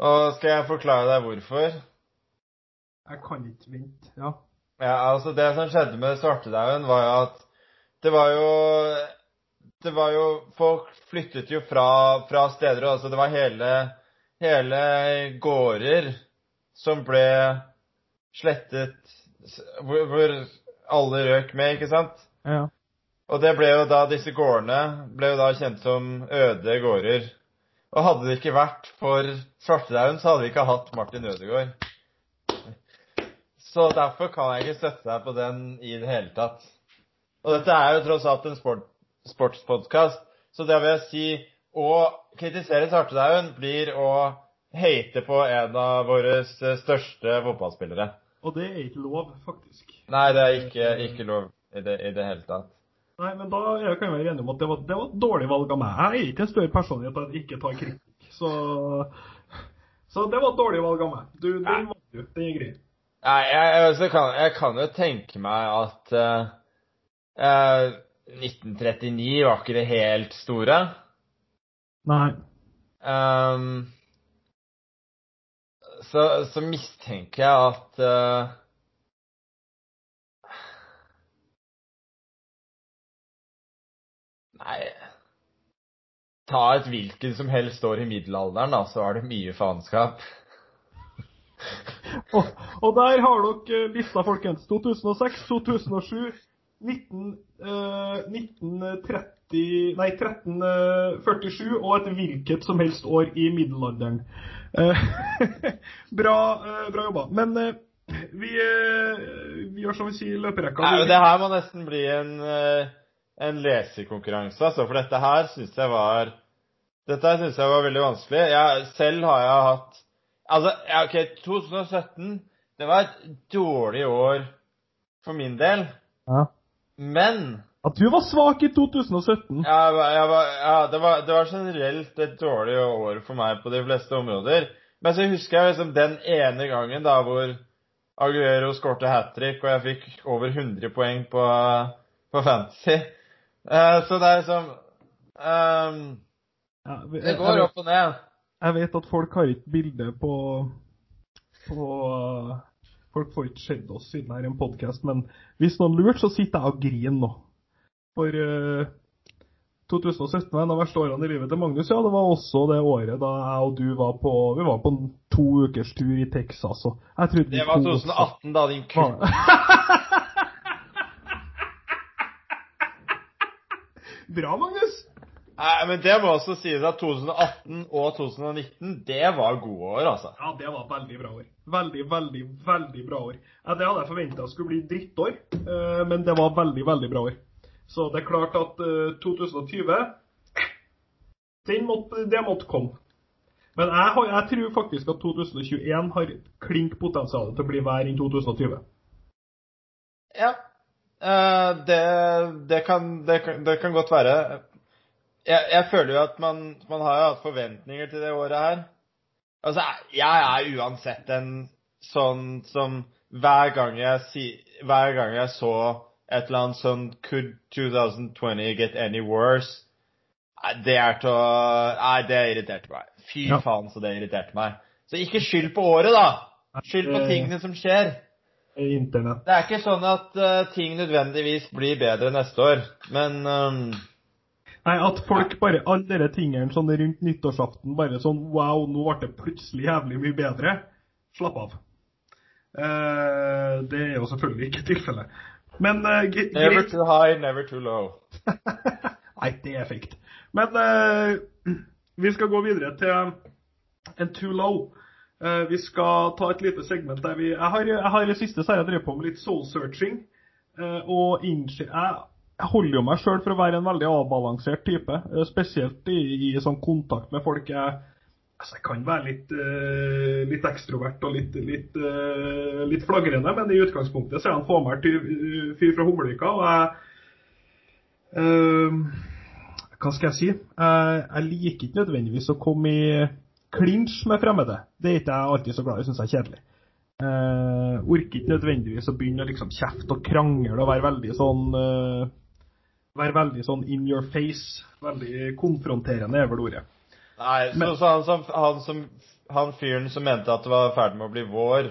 Og skal jeg forklare deg hvorfor? Jeg kan ikke vente. Ja. Ja, altså Det som skjedde med svartedauden, var jo at det var jo Det var jo Folk flyttet jo fra, fra steder. Altså det var hele, hele gårder som ble slettet hvor, hvor alle røk med, ikke sant? ja. Og det ble jo da Disse gårdene ble jo da kjent som øde gårder. Og hadde det ikke vært for svartedauden, så hadde vi ikke hatt Martin Ødegaard. Så derfor kan jeg ikke støtte deg på den i det hele tatt. Og dette er jo tross alt en sport, sportspodkast, så det vil jeg si å kritisere Svartedaugen blir å hate på en av våre største fotballspillere. Og det er ikke lov, faktisk. Nei, det er ikke, ikke lov i det, i det hele tatt. Nei, men da jeg kan jeg være enig om at det var, det var, et dårlig valg av meg. Jeg er ikke en større personlighet at jeg ikke tar kritikk. Så, så det var et dårlig valg av meg. Du, den valgte du. Den er grei. Nei, jeg, jeg, kan, jeg, kan, jo tenke meg at uh, 1939 var ikke det helt store. Nei. Um, så, så, mistenker jeg at uh, Nei Ta et hvilket som helst år i middelalderen, da, så er det mye faenskap. <laughs> og, og, der har dere lista, folkens. 2006, 2007, 19, uh, 1930 Nei, 1347 og et hvilket som helst år i middelalderen. Uh, <laughs> bra, uh, bra jobba. Men vi, vi, gjør som vi sier, løperekka. Nei, det her må nesten bli en en lesekonkurranse, altså. For dette her syns jeg var Dette her syns jeg var veldig vanskelig. Jeg, selv har jeg hatt Altså, ja, OK, 2017 Det var et dårlig år for min del. Ja. Men At du var svak i 2017? Ja, jeg var, ja det, var, det, var, generelt et dårlig år for meg på de fleste områder. Men så husker jeg liksom den ene gangen da hvor Aguero skårte hat trick, og jeg fikk over 100 poeng på, på Fantasy. Uh, så det er liksom um, ja, vi, Det går opp og ned. Jeg vet at folk har ikke bilde på på Folk får ikke sett oss siden det er en podkast, men hvis noen lurte, så sitter jeg og griner nå. For uh, 2017 var en av verste årene i livet til Magnus. Ja, det var også det året da jeg og du var på Vi var på en to ukers tur i Texas. Og jeg trodde det var 2018, da, din kuk. <laughs> Bra, Magnus. Nei, men det må også sies at 2018 og 2019, det var gode år, altså. Ja, det var veldig bra år. Veldig, veldig, veldig bra år. Det hadde jeg forventa skulle bli drittår, eh, men det var veldig, veldig bra år. Så det er klart at 2020 den måtte, Det måtte komme. Men jeg, har, jeg, tror faktisk at 2021 har klink potensial til å bli verre enn 2020. Ja, Uh, det, det, kan, det, kan, det, kan, godt være. Jeg, jeg føler jo at man, man har jo hatt forventninger til det året her. Altså, jeg er uansett en sånn som hver gang jeg, si, hver gang jeg så et eller annet sånn Could 2020 get any worse? Det er til å Nei, det irriterte meg. Fy ja. faen, så det irriterte meg. Så ikke skyld på året, da. Skyld på tingene som skjer. Internett. Det er ikke sånn at uh, ting nødvendigvis blir bedre neste år, men um, Nei, at folk bare Alle de tingene sånn rundt nyttårsaften bare sånn Wow, nå ble det plutselig jævlig mye bedre. Slapp av. Uh, det er jo selvfølgelig ikke tilfellet. Men uh, Never too high, never too low. <laughs> Nei, det er fake. Men uh, vi skal gå videre til en too low. Vi skal ta et lite segment der vi Jeg har, jeg har i det siste så har jeg drevet på med litt soul-searching. Uh, og jeg, jeg holder jo meg sjøl for å være en veldig avbalansert type. Uh, spesielt i, i, sånn kontakt med folk. Jeg, altså jeg kan være litt, litt ekstrovert og litt, litt, litt, flagrende, men i utgangspunktet så er han fåmælt fyr fra Humlevika. Og jeg Hva skal jeg si? jeg liker ikke nødvendigvis å komme i Klinsj med fremmede. Det er ikke jeg alltid så glad i, syns jeg er kjedelig. Uh, orker ikke nødvendigvis å begynne å liksom kjefte og krangle og være veldig sånn uh, Være veldig sånn in your face. Veldig konfronterende er vel ordet. Nei, Men, så, så han, han, som, han fyren som mente at det var ferdig med å bli vår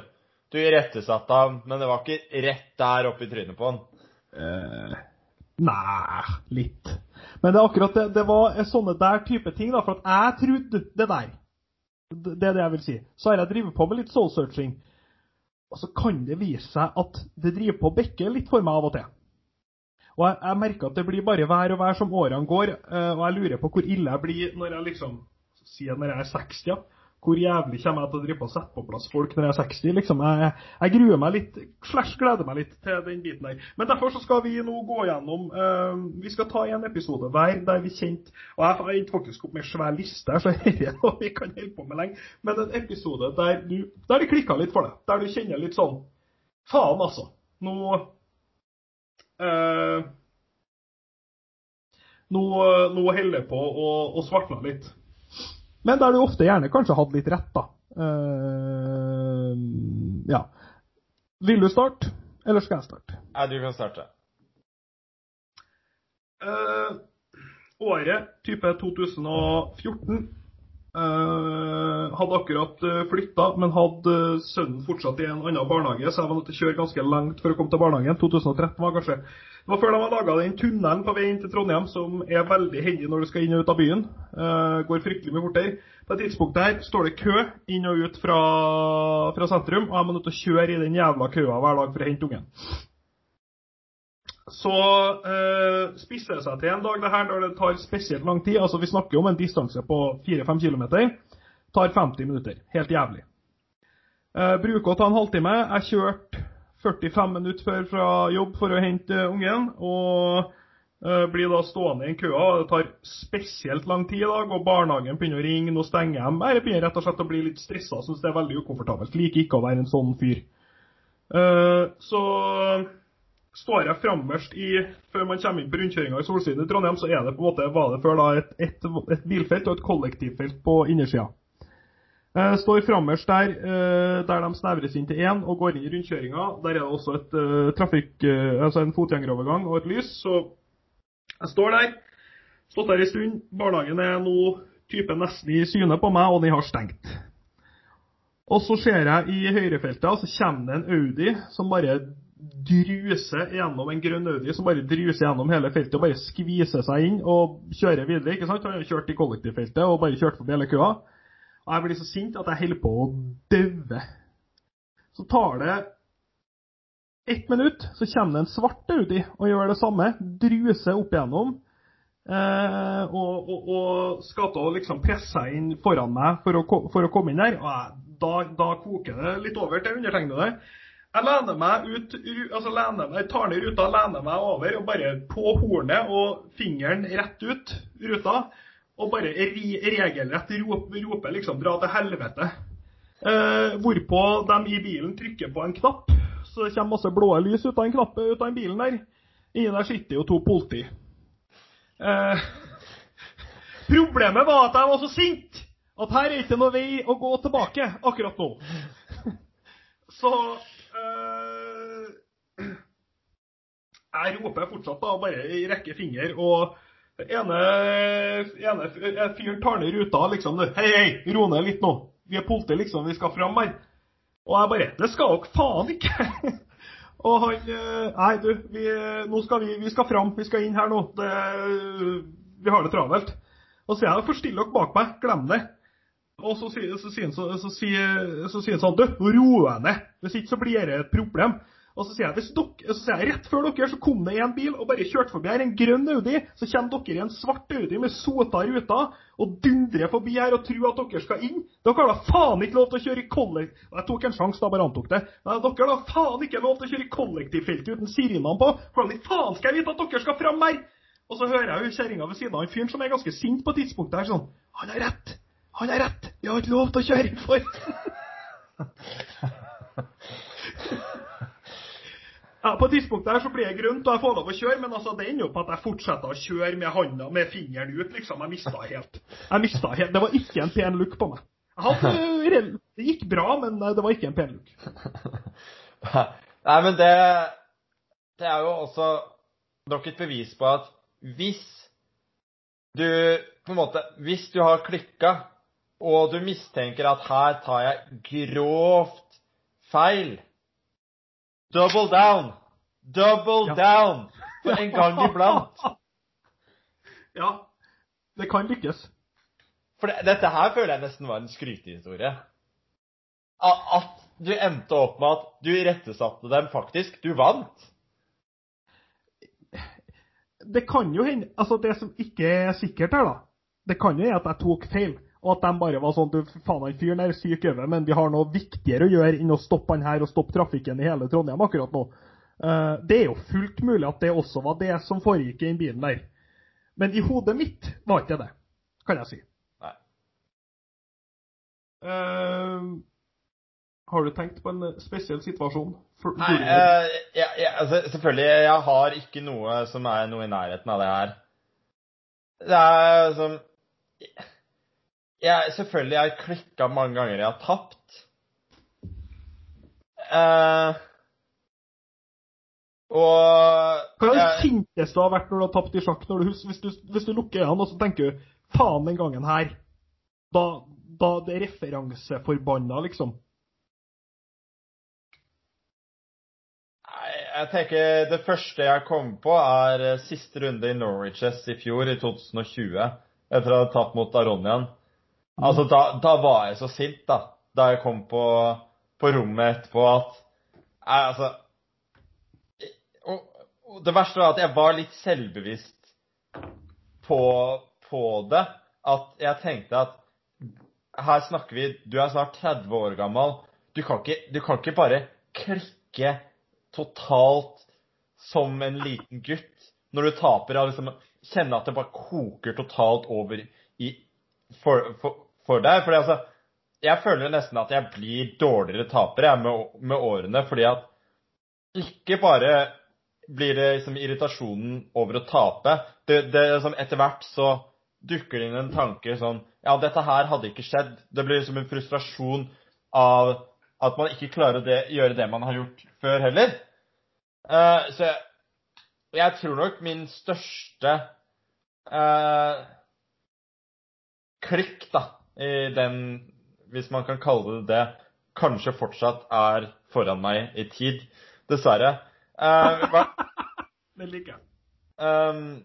Du irettesatte ham, men det var ikke rett der oppe i trynet på han? Uh, nei, litt. Men det er akkurat det. Det var sånne der type ting, da. For at jeg trodde det der. Det er det jeg vil si. Så har jeg drevet på med litt soul-searching. Og så kan det vise seg at det driver på å bekke litt for meg av og til. Og jeg, jeg merker at det blir bare vær og vær som årene går, uh, og jeg lurer på hvor ille jeg blir når jeg liksom sier når jeg er 60, ja. hvor jævlig kommer jeg til å drive og sette på plass folk når jeg er 60? liksom. Jeg, jeg gruer meg litt, slash gleder meg litt til den biten der. Men derfor så skal vi nå gå gjennom uh, Vi skal ta en episode hver der vi kjente Og jeg har ikke faktisk opp med svær liste, her, så <laughs> dette er noe vi kan holde på med lenge. Men en episode der, du, der det klikka litt for deg. Der du kjenner litt sånn Faen, altså. Nå uh, nå, nå holder jeg på å, å svartne litt. Men der du ofte gjerne kanskje hadde litt rett, da. Eh, ja. Vil du starte, eller skal jeg starte? Nei, du kan starte. Eh, året type 2014 Uh, hadde akkurat flytta, men hadde sønnen fortsatt i en annen barnehage, så jeg var nødt kjøre ganske langt for å komme til barnehagen. 2013 var kanskje det var før de hadde laga den tunnelen på vei inn til Trondheim, som er veldig heldig når du skal inn og ut av byen. Går fryktelig mye fortere. På et tidspunkt der står det kø inn og ut fra, fra sentrum, og jeg må nødt til å kjøre i den jævla køa hver dag for å hente ungen. Så uh, spisser det seg til en dag det her når det tar spesielt lang tid. Altså Vi snakker om en distanse på 4-5 km. Tar 50 minutter. Helt jævlig. Eh, bruker å ta en halvtime. Jeg kjørte 45 minutter før fra jobb for å hente ungen. Og eh, blir da stående i køa. Det tar spesielt lang tid i dag, og barnehagen begynner å ringe. Nå stenger de. Jeg begynner rett og slett å bli litt stressa. Syns det er veldig ukomfortabelt. Liker ikke å være en sånn fyr. Eh, så står jeg fremmest i Før man kommer inn på rundkjøringa i Solsiden i Trondheim, så er det på en måte, var det før da et, et, et bilfelt og et kollektivfelt på innersida. Jeg står fremmest der, uh, der de snevres inn til én og går inn i rundkjøringa. Der er det også et uh, trafikk, altså en fotgjengerovergang og et lys. Så jeg står der. Stått der en stund. Barnehagen er nå type nesten i syne på meg, og den har stengt. Og så ser jeg i høyrefeltet, og så kommer det en Audi som bare druser gjennom en grønn Audi som bare druser gjennom hele feltet og bare skviser seg inn og kjører videre. ikke sant? Han har kjørt i kollektivfeltet og bare kjørt forbi hele køa. Og jeg blir så sint at jeg holder på å daue. Så tar det ett minutt, så kommer det en svart Audi og gjør det samme. Druser opp igjennom. Eh, og, og, og, skal å liksom presse seg inn foran meg for å, for å komme inn der. Og jeg, da, da, koker det litt over til undertegnede. Jeg lener meg ut, altså lener meg, tar ned ruta, lener meg over og bare på hornet og fingeren rett ut ruta og bare regelrett roper, roper liksom 'dra til helvete'. Eh, hvorpå de i bilen trykker på en knapp, så det kommer masse blå lys ut av en knapp ut av en bilen der. Inni der sitter jo to politi. Eh, <laughs> problemet var at jeg var så sint at her er ikke noe vei å gå tilbake akkurat nå. <laughs> Så eh, Jeg roper fortsatt da, bare rekker finger og ene, ene fyren tar ned ruta liksom. Hei, hei, ro ned litt nå. Vi er politi, liksom. Vi skal fram her. Og jeg bare Det skal dere faen ikke! og han eh, Nei, du, vi, nå skal vi, vi skal fram. Vi skal inn her nå. Det, vi har det travelt. Og så sier jeg forstill dere bak meg. Glem det. Og så sier han så, så, så, så, sånn Du, ro deg ned. Hvis ikke så blir det et problem. Og så sier jeg, hvis dere, så sier jeg rett før dere så kom det en bil og bare kjørte forbi her, en grønn Audi. Så kommer dere i en svart Audi med sota ruter og dundrer forbi her og tror at dere skal inn. Dere har da faen ikke lov til å kjøre i kollektiv... Jeg tok en sjanse, da bare antok det. Dere har da faen ikke lov til å kjøre i kollektivfeltet uten sirenene på. Hvordan i faen skal jeg vite at dere skal fram her? Og så hører jeg jo kjerringa ved siden av en fyren som er ganske sint på tidspunktet her, sånn Han har rett! Han har rett! Vi har ikke lov til å kjøre for <laughs> <laughs> Ja, På et tidspunkt der så blir jeg grønt og jeg får lov å kjøre, men altså, det ender jo på at jeg fortsetter å kjøre med handa med fingeren ut. liksom. Jeg mista helt. Jeg mista helt. Det var ikke en pen look på meg. Hadde, <laughs> det gikk bra, men det var ikke en pen look. <laughs> Nei, men det, det er jo også nok et bevis på at hvis du på en måte, Hvis du har klikka, og du mistenker at her tar jeg grovt feil Double down! Double ja. down! For en gang iblant. <laughs> ja. Det kan lykkes. For det, dette her føler jeg nesten var en skrytehistorie. At du endte opp med at du irettesatte dem faktisk. Du vant. Det kan jo hende Altså, det som ikke er sikkert her, da Det kan jo være at jeg tok feil. Og at de bare var sånn du, faen, han fyren er syk over, men vi har noe viktigere å gjøre enn å stoppe han her og stoppe trafikken i hele Trondheim akkurat nå. Eh, det er jo fullt mulig at det også var det som foregikk i den bilen der. Men i hodet mitt var ikke det, kan jeg si. Nei. Uh, har du tenkt på en spesiell situasjon? For, Nei, uh, ja, ja, altså, selvfølgelig, jeg har ikke noe som er noe i nærheten av det her. Det er som jeg, Selvfølgelig, jeg har klikka mange ganger jeg har tapt. Uh, og Hva er det sinteste du har vært når du har tapt i sjakk? Du, hvis, du, hvis, du, lukker øynene og så tenker du faen den gangen her, da, da det er referanseforbanna, liksom. Jeg tenker Det første jeg kom på, er eh, siste runde i Norwiches i fjor, i 2020. Etter å ha tapt mot Aronian. Altså, da, da, var jeg så sint, da. Da jeg kom på, på rommet etterpå at jeg, altså det verste var at jeg var litt selvbevisst på, på, det. At jeg tenkte at her snakker vi Du er snart 30 år gammel. Du kan ikke, du kan ikke bare klikke totalt som en liten gutt når du taper. Og liksom kjenne at det bare koker totalt over i, for, for, for deg. Fordi altså Jeg føler nesten at jeg blir dårligere taper jeg, med, med årene. Fordi at ikke bare blir det liksom irritasjonen over å tape. Det, det liksom Etter hvert så dukker det inn en tanke sånn Ja, dette her hadde ikke skjedd. Det blir liksom en frustrasjon av at man ikke klarer å det, gjøre det man har gjort før heller. Uh, så jeg, jeg, tror nok min største uh, klikk, da, i den Hvis man kan kalle det det, kanskje fortsatt er foran meg i tid. Dessverre. Uh, <laughs> det liker jeg. Um,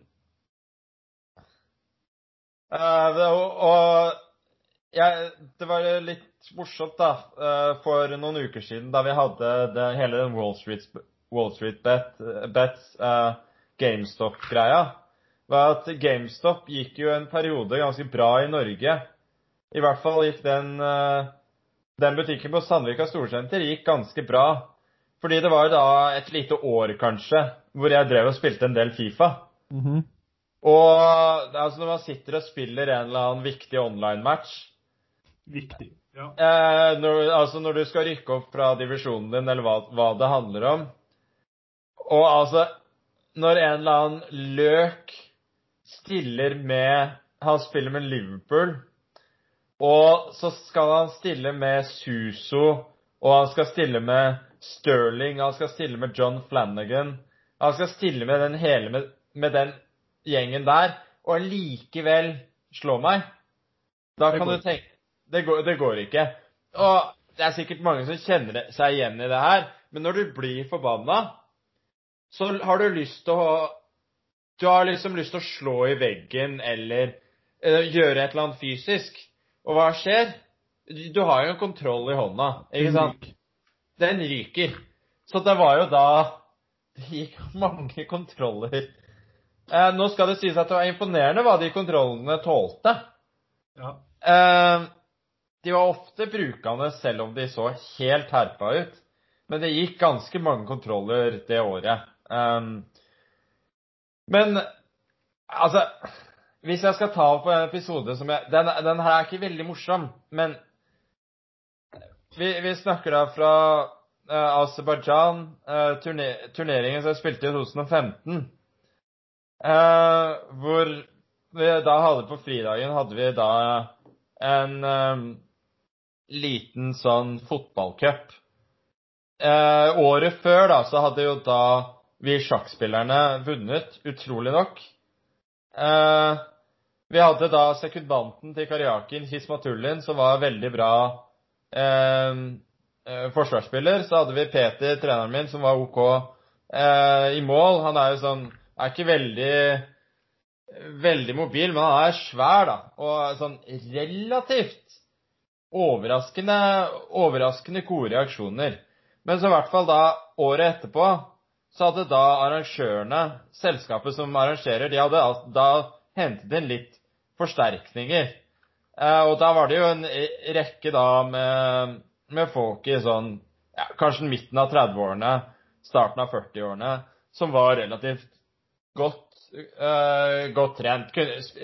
uh, det, og, og jeg, det var litt morsomt, da, uh, for noen uker siden da vi hadde det, hele den Wall Street, Wall Street Bet, Bets uh, GameStop-greia. var at GameStop gikk jo en periode ganske bra i Norge. I hvert fall gikk den, den butikken på Sandvika Storsenter gikk ganske bra. Fordi det var da et lite år, kanskje, hvor jeg drev og spilte en del Fifa. Mm -hmm. Og altså, når man sitter og spiller en eller annen viktig online-match Viktig, ja. Eh, når, altså når du skal rykke opp fra divisjonen din, eller hva, hva, det handler om Og altså Når en eller annen løk stiller med Han spiller med Liverpool, og så skal han stille med Suso, og han skal stille med Sterling, han skal stille med John Flanagan. Han skal stille med den hele med, med den gjengen der, og likevel slå meg. Da kan du tenke det går, det går, ikke. Og det er sikkert mange som kjenner seg igjen i det her, men når du blir forbanna, så har du lyst til å Du har liksom lyst til å slå i veggen eller, uh, gjøre et eller annet fysisk. Og hva skjer? Du har jo en kontroll i hånda, ikke sant? den ryker. Så det var jo da <laughs> det gikk mange kontroller. Eh, nå skal det sies at det var imponerende hva de kontrollene tålte. Ja. Eh, de var ofte brukende selv om de så helt herpa ut. Men det gikk ganske mange kontroller det året. Eh, men altså Hvis jeg skal ta opp en episode som jeg Den, den her er ikke veldig morsom, men vi, vi snakker da fra uh, Aserbajdsjan, uh, turne, turneringen som jeg spilte i 2015. Uh, eh, hvor vi da hadde på fridagen hadde vi da en um, liten sånn fotballcup. Uh, året før da, så hadde jo da vi sjakkspillerne vunnet, utrolig nok. Uh, vi hadde da sekundanten til Karjakin, Hismatullin, som var veldig bra eh, eh, forsvarsspiller, så hadde vi Peter, treneren min, som var OK eh, i mål. Han er jo sånn Er ikke veldig veldig mobil, men han er svær, da. Og sånn relativt overraskende overraskende gode reaksjoner. Men så i hvert fall da året etterpå så hadde da arrangørene, selskapet som arrangerer, de hadde da hentet inn litt forsterkninger. Eh, og da var det jo en rekke da med, med folk i sånn ja, kanskje midten av 30-årene, starten av 40-årene, som var relativt godt, uh, godt trent.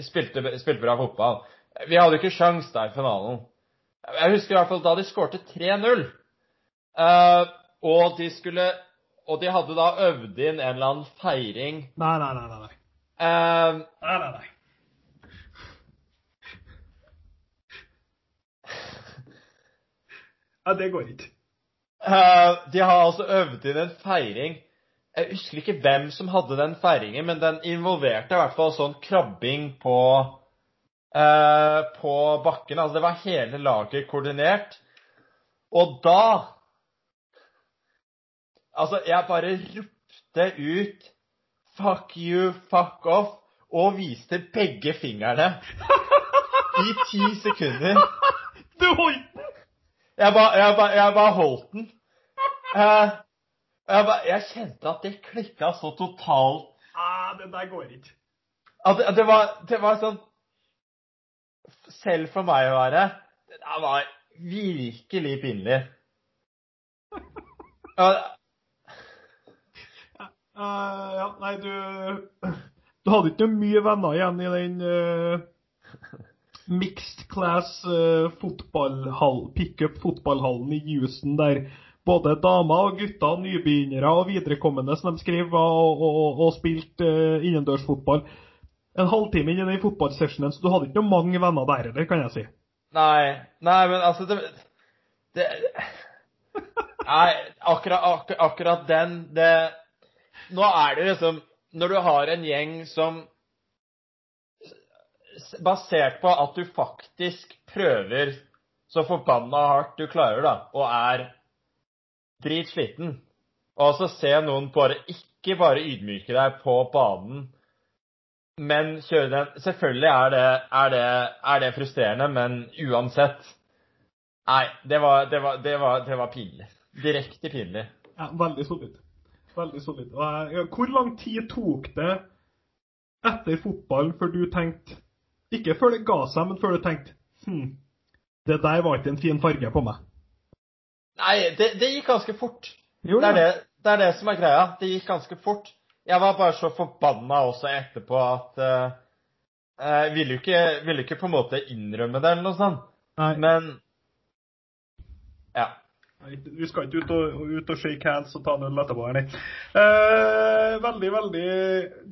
Spilte, spilte, bra fotball. Vi hadde jo ikke sjans der i finalen. Jeg husker i hvert fall da de skårte 3-0. Uh, og de skulle Og de hadde da øvd inn en eller annen feiring Nei, nei, nei. nei. Uh, nei, nei, nei. Ja, det går ikke. Uh, de har altså øvd inn en feiring. Jeg husker ikke hvem som hadde den feiringen, men den involverte i hvert fall sånn krabbing på uh, på bakken. Altså det var hele laget koordinert. Og da Altså, jeg bare ropte ut 'fuck you, fuck off' og viste begge fingrene <laughs> i ti sekunder. Du holdt! Jeg bare, jeg holdt den. Uh, jeg, bare, jeg, kjente at det klikka så totalt. Ah, det der går ikke. At det, det, var, det var sånn Selv for meg å være Det der var virkelig pinlig. Uh, ja, nei, du Du hadde ikke mye venner igjen i den uh, mixed class uh, fotballhall, pickup fotballhallen i Houston der både damer og gutter, nybegynnere og viderekommende som de skrev, og, og, og spilte uh, innendørsfotball. En halvtime inn i den fotballsessionen, så du hadde ikke mange venner der heller, kan jeg si. Nei, nei, men altså det, det Nei, akkurat, akkurat, akkurat den det Nå er det liksom Når du har en gjeng som Basert på at du faktisk prøver så forbanna hardt du klarer, da, og er dritsliten, og så se noen bare ikke bare ydmyke deg på banen, men kjøre den Selvfølgelig er det, er det, er det frustrerende, men uansett Nei, det var, det var, det var, det var pinlig. Direkte pinlig. Ja, veldig solid. Veldig solid. Hvor lang tid tok det etter fotballen før du tenkte Ikke før det ga seg, men før du tenkte Hm, det der var ikke en fin farge på meg. Nei, det, det gikk ganske fort. Jo, det, er det, det, er det, som er greia. Det gikk ganske fort. Jeg var bare så forbanna også etterpå at uh, Jeg ville jo ikke, ville ikke på en måte innrømme det eller noe sånt. Nei. Men ja. Vi skal ikke ut og, ut og shake hands og ta en øl etterpå. Eh, veldig, veldig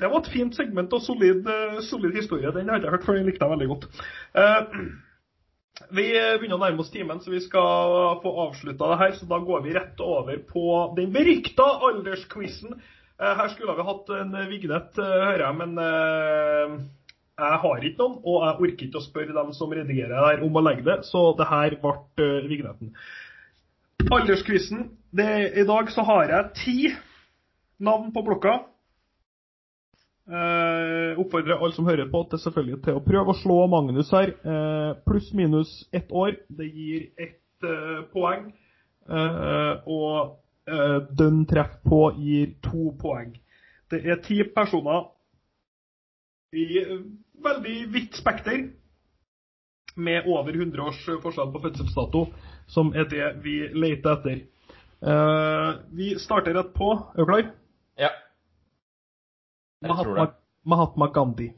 Det var et fint segment og solid, solid historie. Den har jeg hørt før. Den likte jeg veldig godt. Eh, vi begynner å nærme oss timen, så vi skal få avslutta det her. Så da går vi rett over på den berykta aldersquizen. Eh, her skulle vi hatt en vignett, hører jeg, men jeg har ikke noen, og jeg orker ikke å spørre dem som redigerer her om å legge det, så det her ble vignetten. Aldersquizen. I dag så har jeg ti navn på blokka. Eh, oppfordrer alle som hører på til selvfølgelig til å prøve å slå Magnus her. Eh, Pluss minus ett år. Det gir ett eh, poeng. og dønn treff på gir to poeng. Det er ti personer i veldig vidt spekter med over 100 års forskjell på fødselsdato, som er det vi leter etter. Uh, vi starter rett på. Er du klar? Ja. Jeg Mahatma, tror det. Mahatma Gandhi.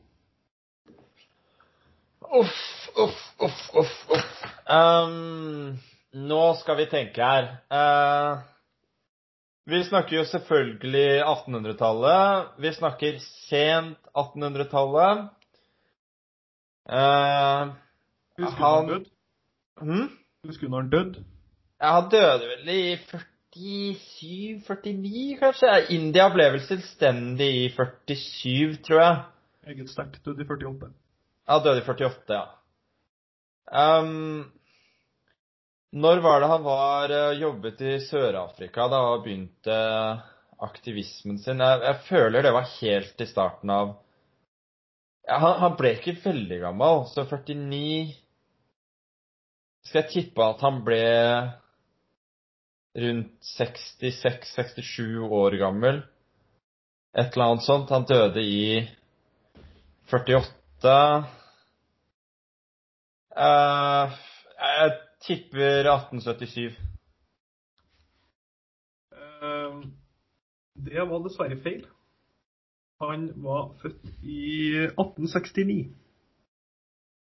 Uff, uff, uff, uff. uff. Um, nå skal vi tenke her. Uh, vi snakker jo selvfølgelig 1800-tallet. Vi snakker sent 1800-tallet. Uh, Husker du når han døde? Husker du når han døde? Ja, han døde vel i 47-49, kanskje? India ble vel selvstendig i 47, tror jeg. Eget sterkt. Døde i 48. Ja, døde i 48, ja. Um, når var det han var uh, jobbet i Sør-Afrika da og begynte aktivismen sin? Jeg, jeg, føler det var helt i starten av ja, han, han ble ikke veldig gammel, så 49 Skal jeg tippe at han ble rundt 66-67 år gammel. Et eller annet sånt. Han døde i 48 Uh, jeg tipper 1877. Eh, det var dessverre feil. Han var født i 1869.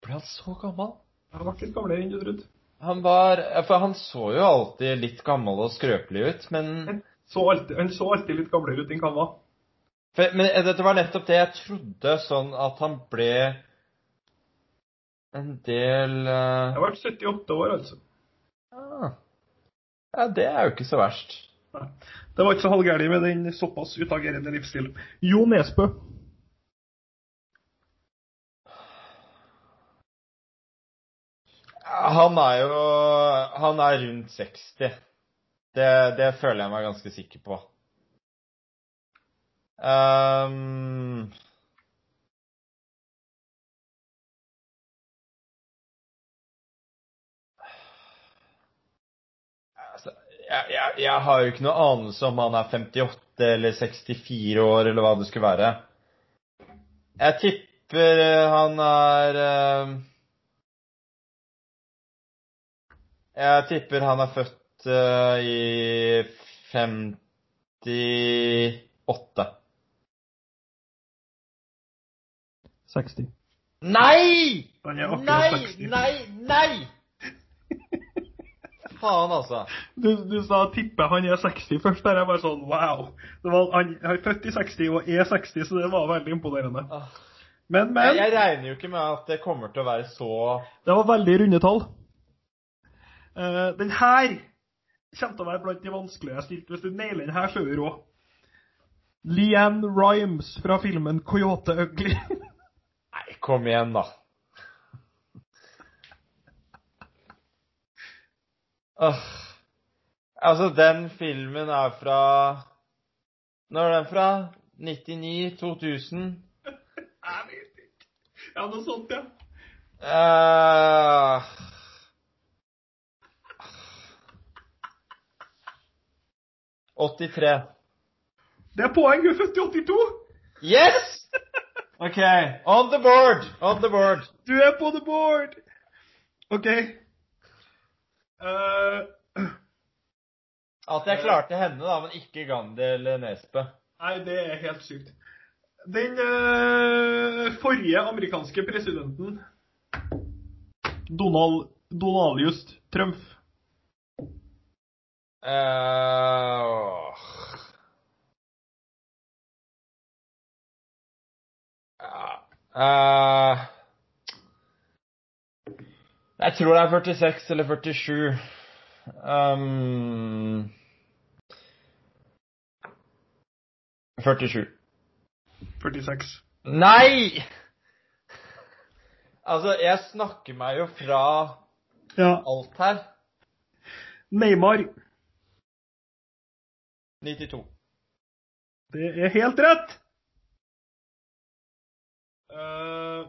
Ble han så gammel? Jeg ikke litt gamlere enn du trodde. Han var For han så jo alltid litt gammel og skrøpelig ut, men Så alltid, han så alltid litt gamlere ut enn han var. for, Men dette var nettopp det jeg trodde, sånn at han ble en del uh... Jeg ble 78 år, altså. ah. Ja, det er jo ikke så verst. Nei. Det var ikke så halvgærent med den såpass utagerende livsstilen. Jo Nesbø. Han er jo Han er rundt 60. Det, det føler jeg meg ganske sikker på. Um, altså, jeg, jeg, jeg har jo ikke noe anelse om han er 58 eller 64 år, eller hva det skulle være. Jeg tipper han er ehm, Jeg tipper han er født uh, i 58. 60. Nei! Nei! Nei! Nei! Faen, altså. Du, du sa tipper han er 60 først. Der er jeg bare sånn wow. Det var, han er født i 60 og er 60, så det var veldig imponerende. Ah. Men, Jeg, men. jeg regner jo ikke med at det kommer til å være så Det var veldig runde tall. Eh, den her kommer til å være blant de vanskelige jeg stilte. Hvis du nailer den her, så er du rå. Leanne Rhymes fra filmen 'Coyote Ugly'. <laughs> Nei, kom igjen, da. Uh, altså, den filmen er fra Når er den fra? 99? 2000? <laughs> Jeg vet ikke. Ja, noe sånt, ja. Uh, 83. Det er poeng. Hun er født i 82. Yes! <laughs> OK. On the board. On the board. Du er på the board. OK. Uh, <clears throat> At jeg klarte henne, da, men ikke Gandhi eller Nesbø. Nei, det er helt sykt. Den uh, forrige amerikanske presidenten, Donald Donald Just Trump Uh, eh, jeg tror det er 46 eller 47. Um, 47. 46. Nei! Altså, jeg snakker meg jo fra Ja. alt her. Neymar. 92. Det er helt rett. Uh,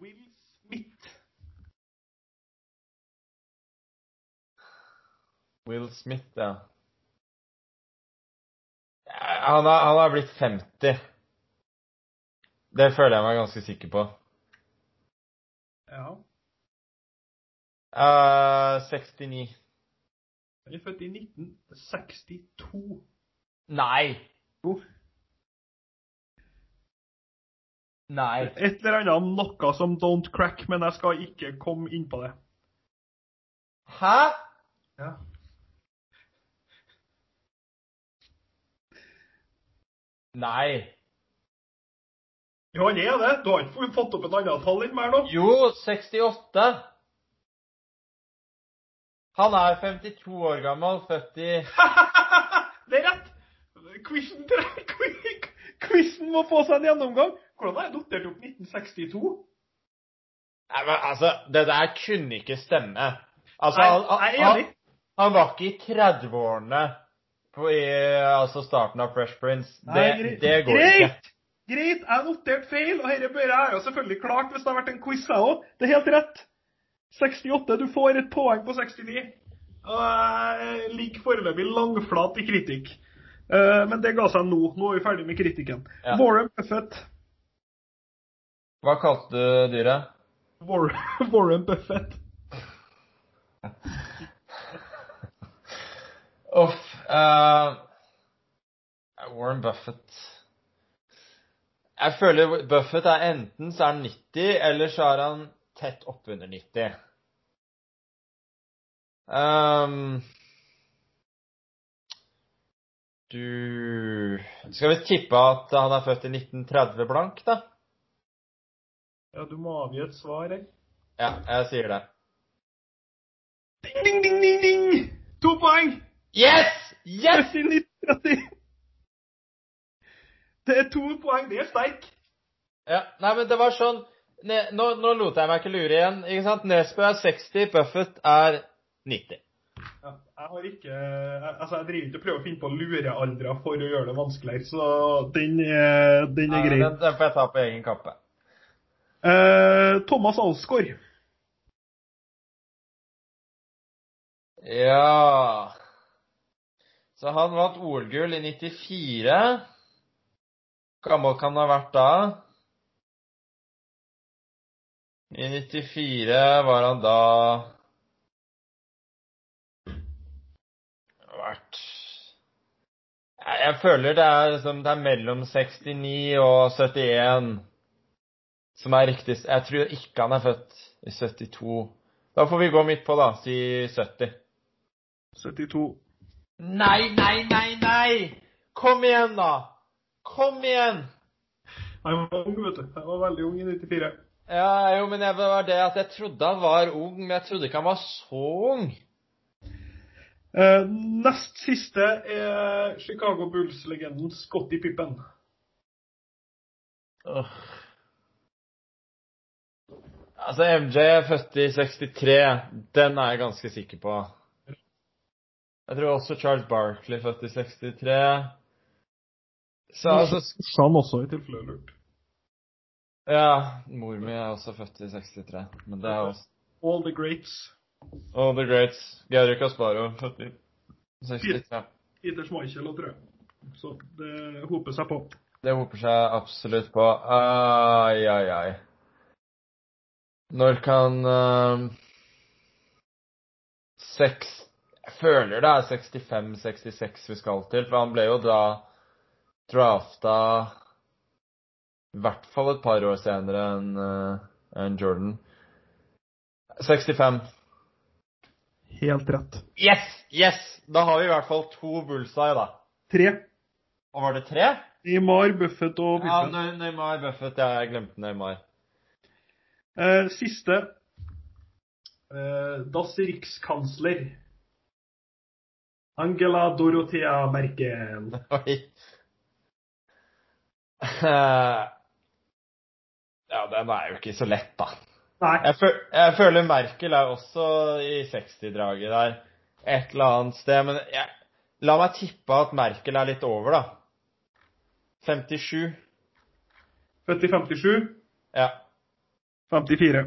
Will Smith. Will Smith, ja. Han har, han har blitt 50. Det føler jeg meg ganske sikker på. Ja. Uh, 69. Han er født i 1962. Nei! Jo. Nei. Et eller annet om noe som don't crack, men jeg skal ikke komme inn på det. Hæ? Ja. Nei. Jo, han er det. Du har ikke fått opp et annet tall enn meg nå? Jo, 68. Han er 52 år gammel, født i <laughs> det er rett! Quizen, <laughs> quizen må få seg en gjennomgang. Hvordan har jeg notert opp 1962? Nei, men altså, det der kunne ikke stemme. Altså, Nei, han, han, han var ikke i 30-årene på i, altså starten av Fresh Prince. Det, Nei, greit. det går ikke. Greit! Greit, jeg noterte notert feil, og dette bør jeg jo selvfølgelig klart hvis det har vært en quiz, jeg òg. Det er helt rett. 68. Du får et poeng på 69. Og jeg ligger foreløpig langflat i kritikk. Eh, men det ga seg nå. Nå er vi ferdig med kritikken. Ja. Warren Buffett. Hva kalte du dyret? Warren, <laughs> Warren Buffett. Uff. Uh, Warren Buffett Jeg føler Buffett er enten så er han 90, eller så er han tett oppunder 90. Um, du Skal vi tippe at han er født i 1930 blank, da? Ja, du må avgi et svar jeg. Ja, jeg sier det. Ding, ding, ding, ding, ding! To poeng! Yes! Yes! Født i 1930. Det er to poeng. Det er sterk. Ja, nei, men det var sånn ne, nå, nå lot jeg meg ikke lure igjen. ikke sant? Nesbø er 60, Buffett er 90. Ja, jeg har ikke Altså, jeg driver ikke og prøver å finne på lurealdre for å gjøre det vanskeligere, så den den er Ja, grei. den, den får jeg ta på egen kappe. Eh, Thomas Alsgaard. Ja Så han vant OL-gull i 94. Gammel kan han ha vært da? I 94 var han da Vært Jeg føler det er, liksom, det er mellom 69 og 71 som er riktig. Jeg tror ikke han er født i 72. Da får vi gå midt på, da. Si 70. 72. Nei, nei, nei, nei! Kom igjen, da! Kom igjen! Jeg var ung, vet du. Jeg var veldig ung i 94. Ja, jo, men jeg, det var det at jeg trodde han var ung, men jeg trodde ikke han var så ung. Uh, nest siste er Chicago Bulls-legenden Scotty Pippen. Uh. Altså, MJ er født i 63. Den er jeg ganske sikker på. Jeg tror også Charles Barkley født i 63. Så altså San også, i tilfelle lurt. Ja, mor mi er også født i 63. Men det er også All the greats. All the greats. Geir Kasparo, født i 63. Peter Schmeichel og Trø. Så det hoper seg på. Det hoper seg absolutt på. Ai, ai, ai. Når kan uh, Seks Jeg føler det er 65-66 vi skal til, for han ble jo da drafta i hvert fall et par år senere enn uh, enn Jordan. 65. Helt rett. Yes! Yes! Da har vi i hvert fall to bullseye, da. Tre. Og var det tre? Neymar, Buffett og Ja, Pippen. Ne- Neymar Buffett. Ja, jeg glemte Neymar. Eh, siste. Eh, das Rikskansler. Angela Dorothea Merkel. <laughs> Oi. Den er jo ikke så lett, da. Jeg, føl jeg føler Merkel er også i 60-draget der. Et eller annet sted. Men jeg, la meg tippe at Merkel er litt over, da. 57. Født i 57. Ja. 54.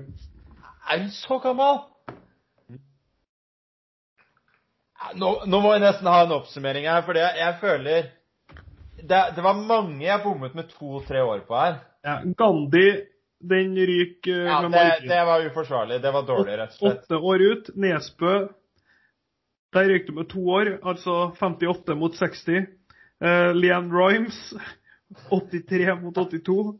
Er hun så gammel? Nå, nå må jeg nesten ha en oppsummering her, for jeg, jeg føler det, det var mange jeg bommet med to-tre år på her. Ja, Gandhi, den ryker Ja, med det, det var uforsvarlig. Det var dårlig, rett og slett. Åtte år ut. Nesbø, der røyk du med to år, altså 58 mot 60. Uh, Leanne Rhymes, 83 mot 82.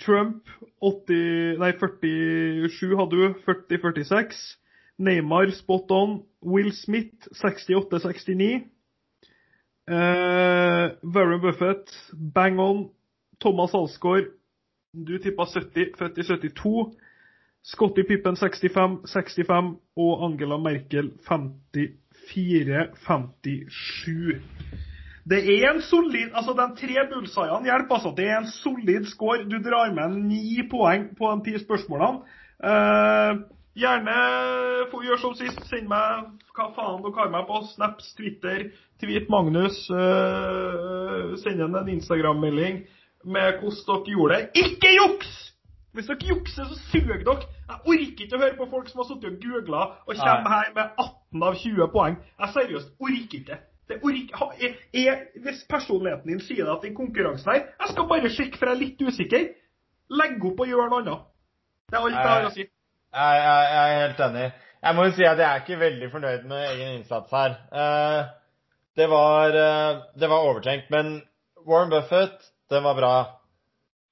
Trump, 80, nei 47 hadde du, 40-46. Neymar, spot on. Will Smith, 68-69. Uh, Warren Buffett, bang on. Thomas Alsgaard, du tippa 70, født i 72. Scotty Pippen 65, 65 og Angela Merkel 54-57. Det er en solid Altså, de tre bullseyene hjelper. altså. Det er en solid score. Du drar med ni poeng på de ti spørsmålene. Eh, gjerne få gjøre som sist. Send meg hva faen dere har meg på. Snaps, Twitter, Tweet Magnus. eh, send en en Instagram-melding med hvordan dere gjorde det. Ikke juks! Hvis dere jukser, så suger dere. Jeg orker ikke å høre på folk som har sittet og googla og kommer her med 18 av 20 poeng. Jeg seriøst orker ikke. Det orker, er, er, hvis personligheten din sier det at den konkurransen her Jeg skal bare sjekke, for jeg er litt usikker. Legg opp og gjør noe annet. Det er alt jeg har å si. Jeg, jeg, jeg er helt enig. Jeg må jo si at jeg er ikke veldig fornøyd med egen innsats her. Eh, det, var, eh, det var overtenkt, men Warren Buffett, den var bra.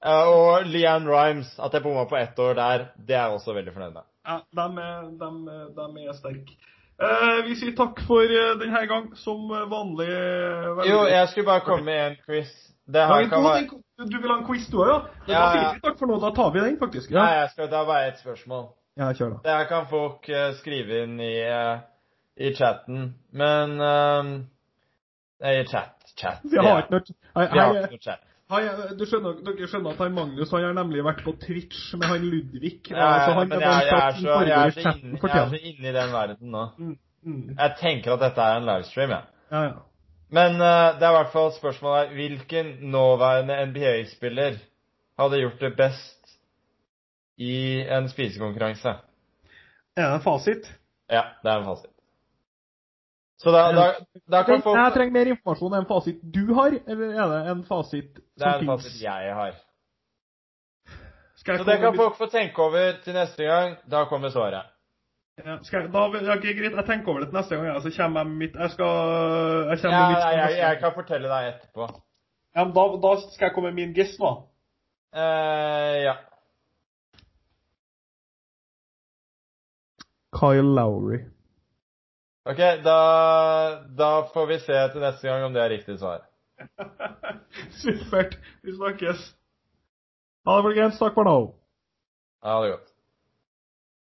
Eh, og Leanne Rhymes, at jeg bomma på ett år der, det er jeg også veldig fornøyd med. Ja, de er, er sterke. Eh, vi sier takk for eh, denne gang, som vanlig. veldig- Jo, jeg skulle bare komme med en quiz. Det her kan være Du, Du vil ha en quiz, du òg, ja? Men Ja, ja. vi takk for nå. Da tar vi den, faktisk. Nei, Ja, jeg skal ta bare ett spørsmål. ja kjør, da. Det her kan folk uh, skrive inn i, uh, i chatten, men eh, Nei, i chat. Chat. Vi har ikke noe chat. Skjønner, Dere skjønner at han Magnus han har nemlig vært på Twitch med han Ludvig. Ja, så han men jeg, jeg, er en chat som så, jeg, er så chatten inne, jeg er så tida. i den verden nå. Mm, mm. Jeg tenker at dette er en livestream, jeg. Ja, ja. Men uh, det er i hvert fall spørsmålet her Hvilken nåværende NBA-spiller hadde gjort det best i en spisekonkurranse? Er det en fasit? Ja, det er en fasit. Så da, da, da kan folk Jeg trenger mer informasjon. Er det en fasit du har, eller er det en fasit Det er en finnes? fasit jeg har. Skal jeg Så det kan folk få tenke over til neste gang. Da kommer svaret. Ja, jeg, da, greit, jeg tenker over det til neste gang, ja, så kommer jeg med mitt Jeg skal Jeg Ja, med mitt jeg, jeg, jeg kan fortelle deg etterpå. Ja, men da, da skal jeg komme med min giss, nå. Uh, ja. Kyle Lowry. Ok, da, da får vi se til neste gang om det er riktig svar. <laughs> Supert. Vi snakkes. Ha det, folkens. Takk for nå. Ha det godt.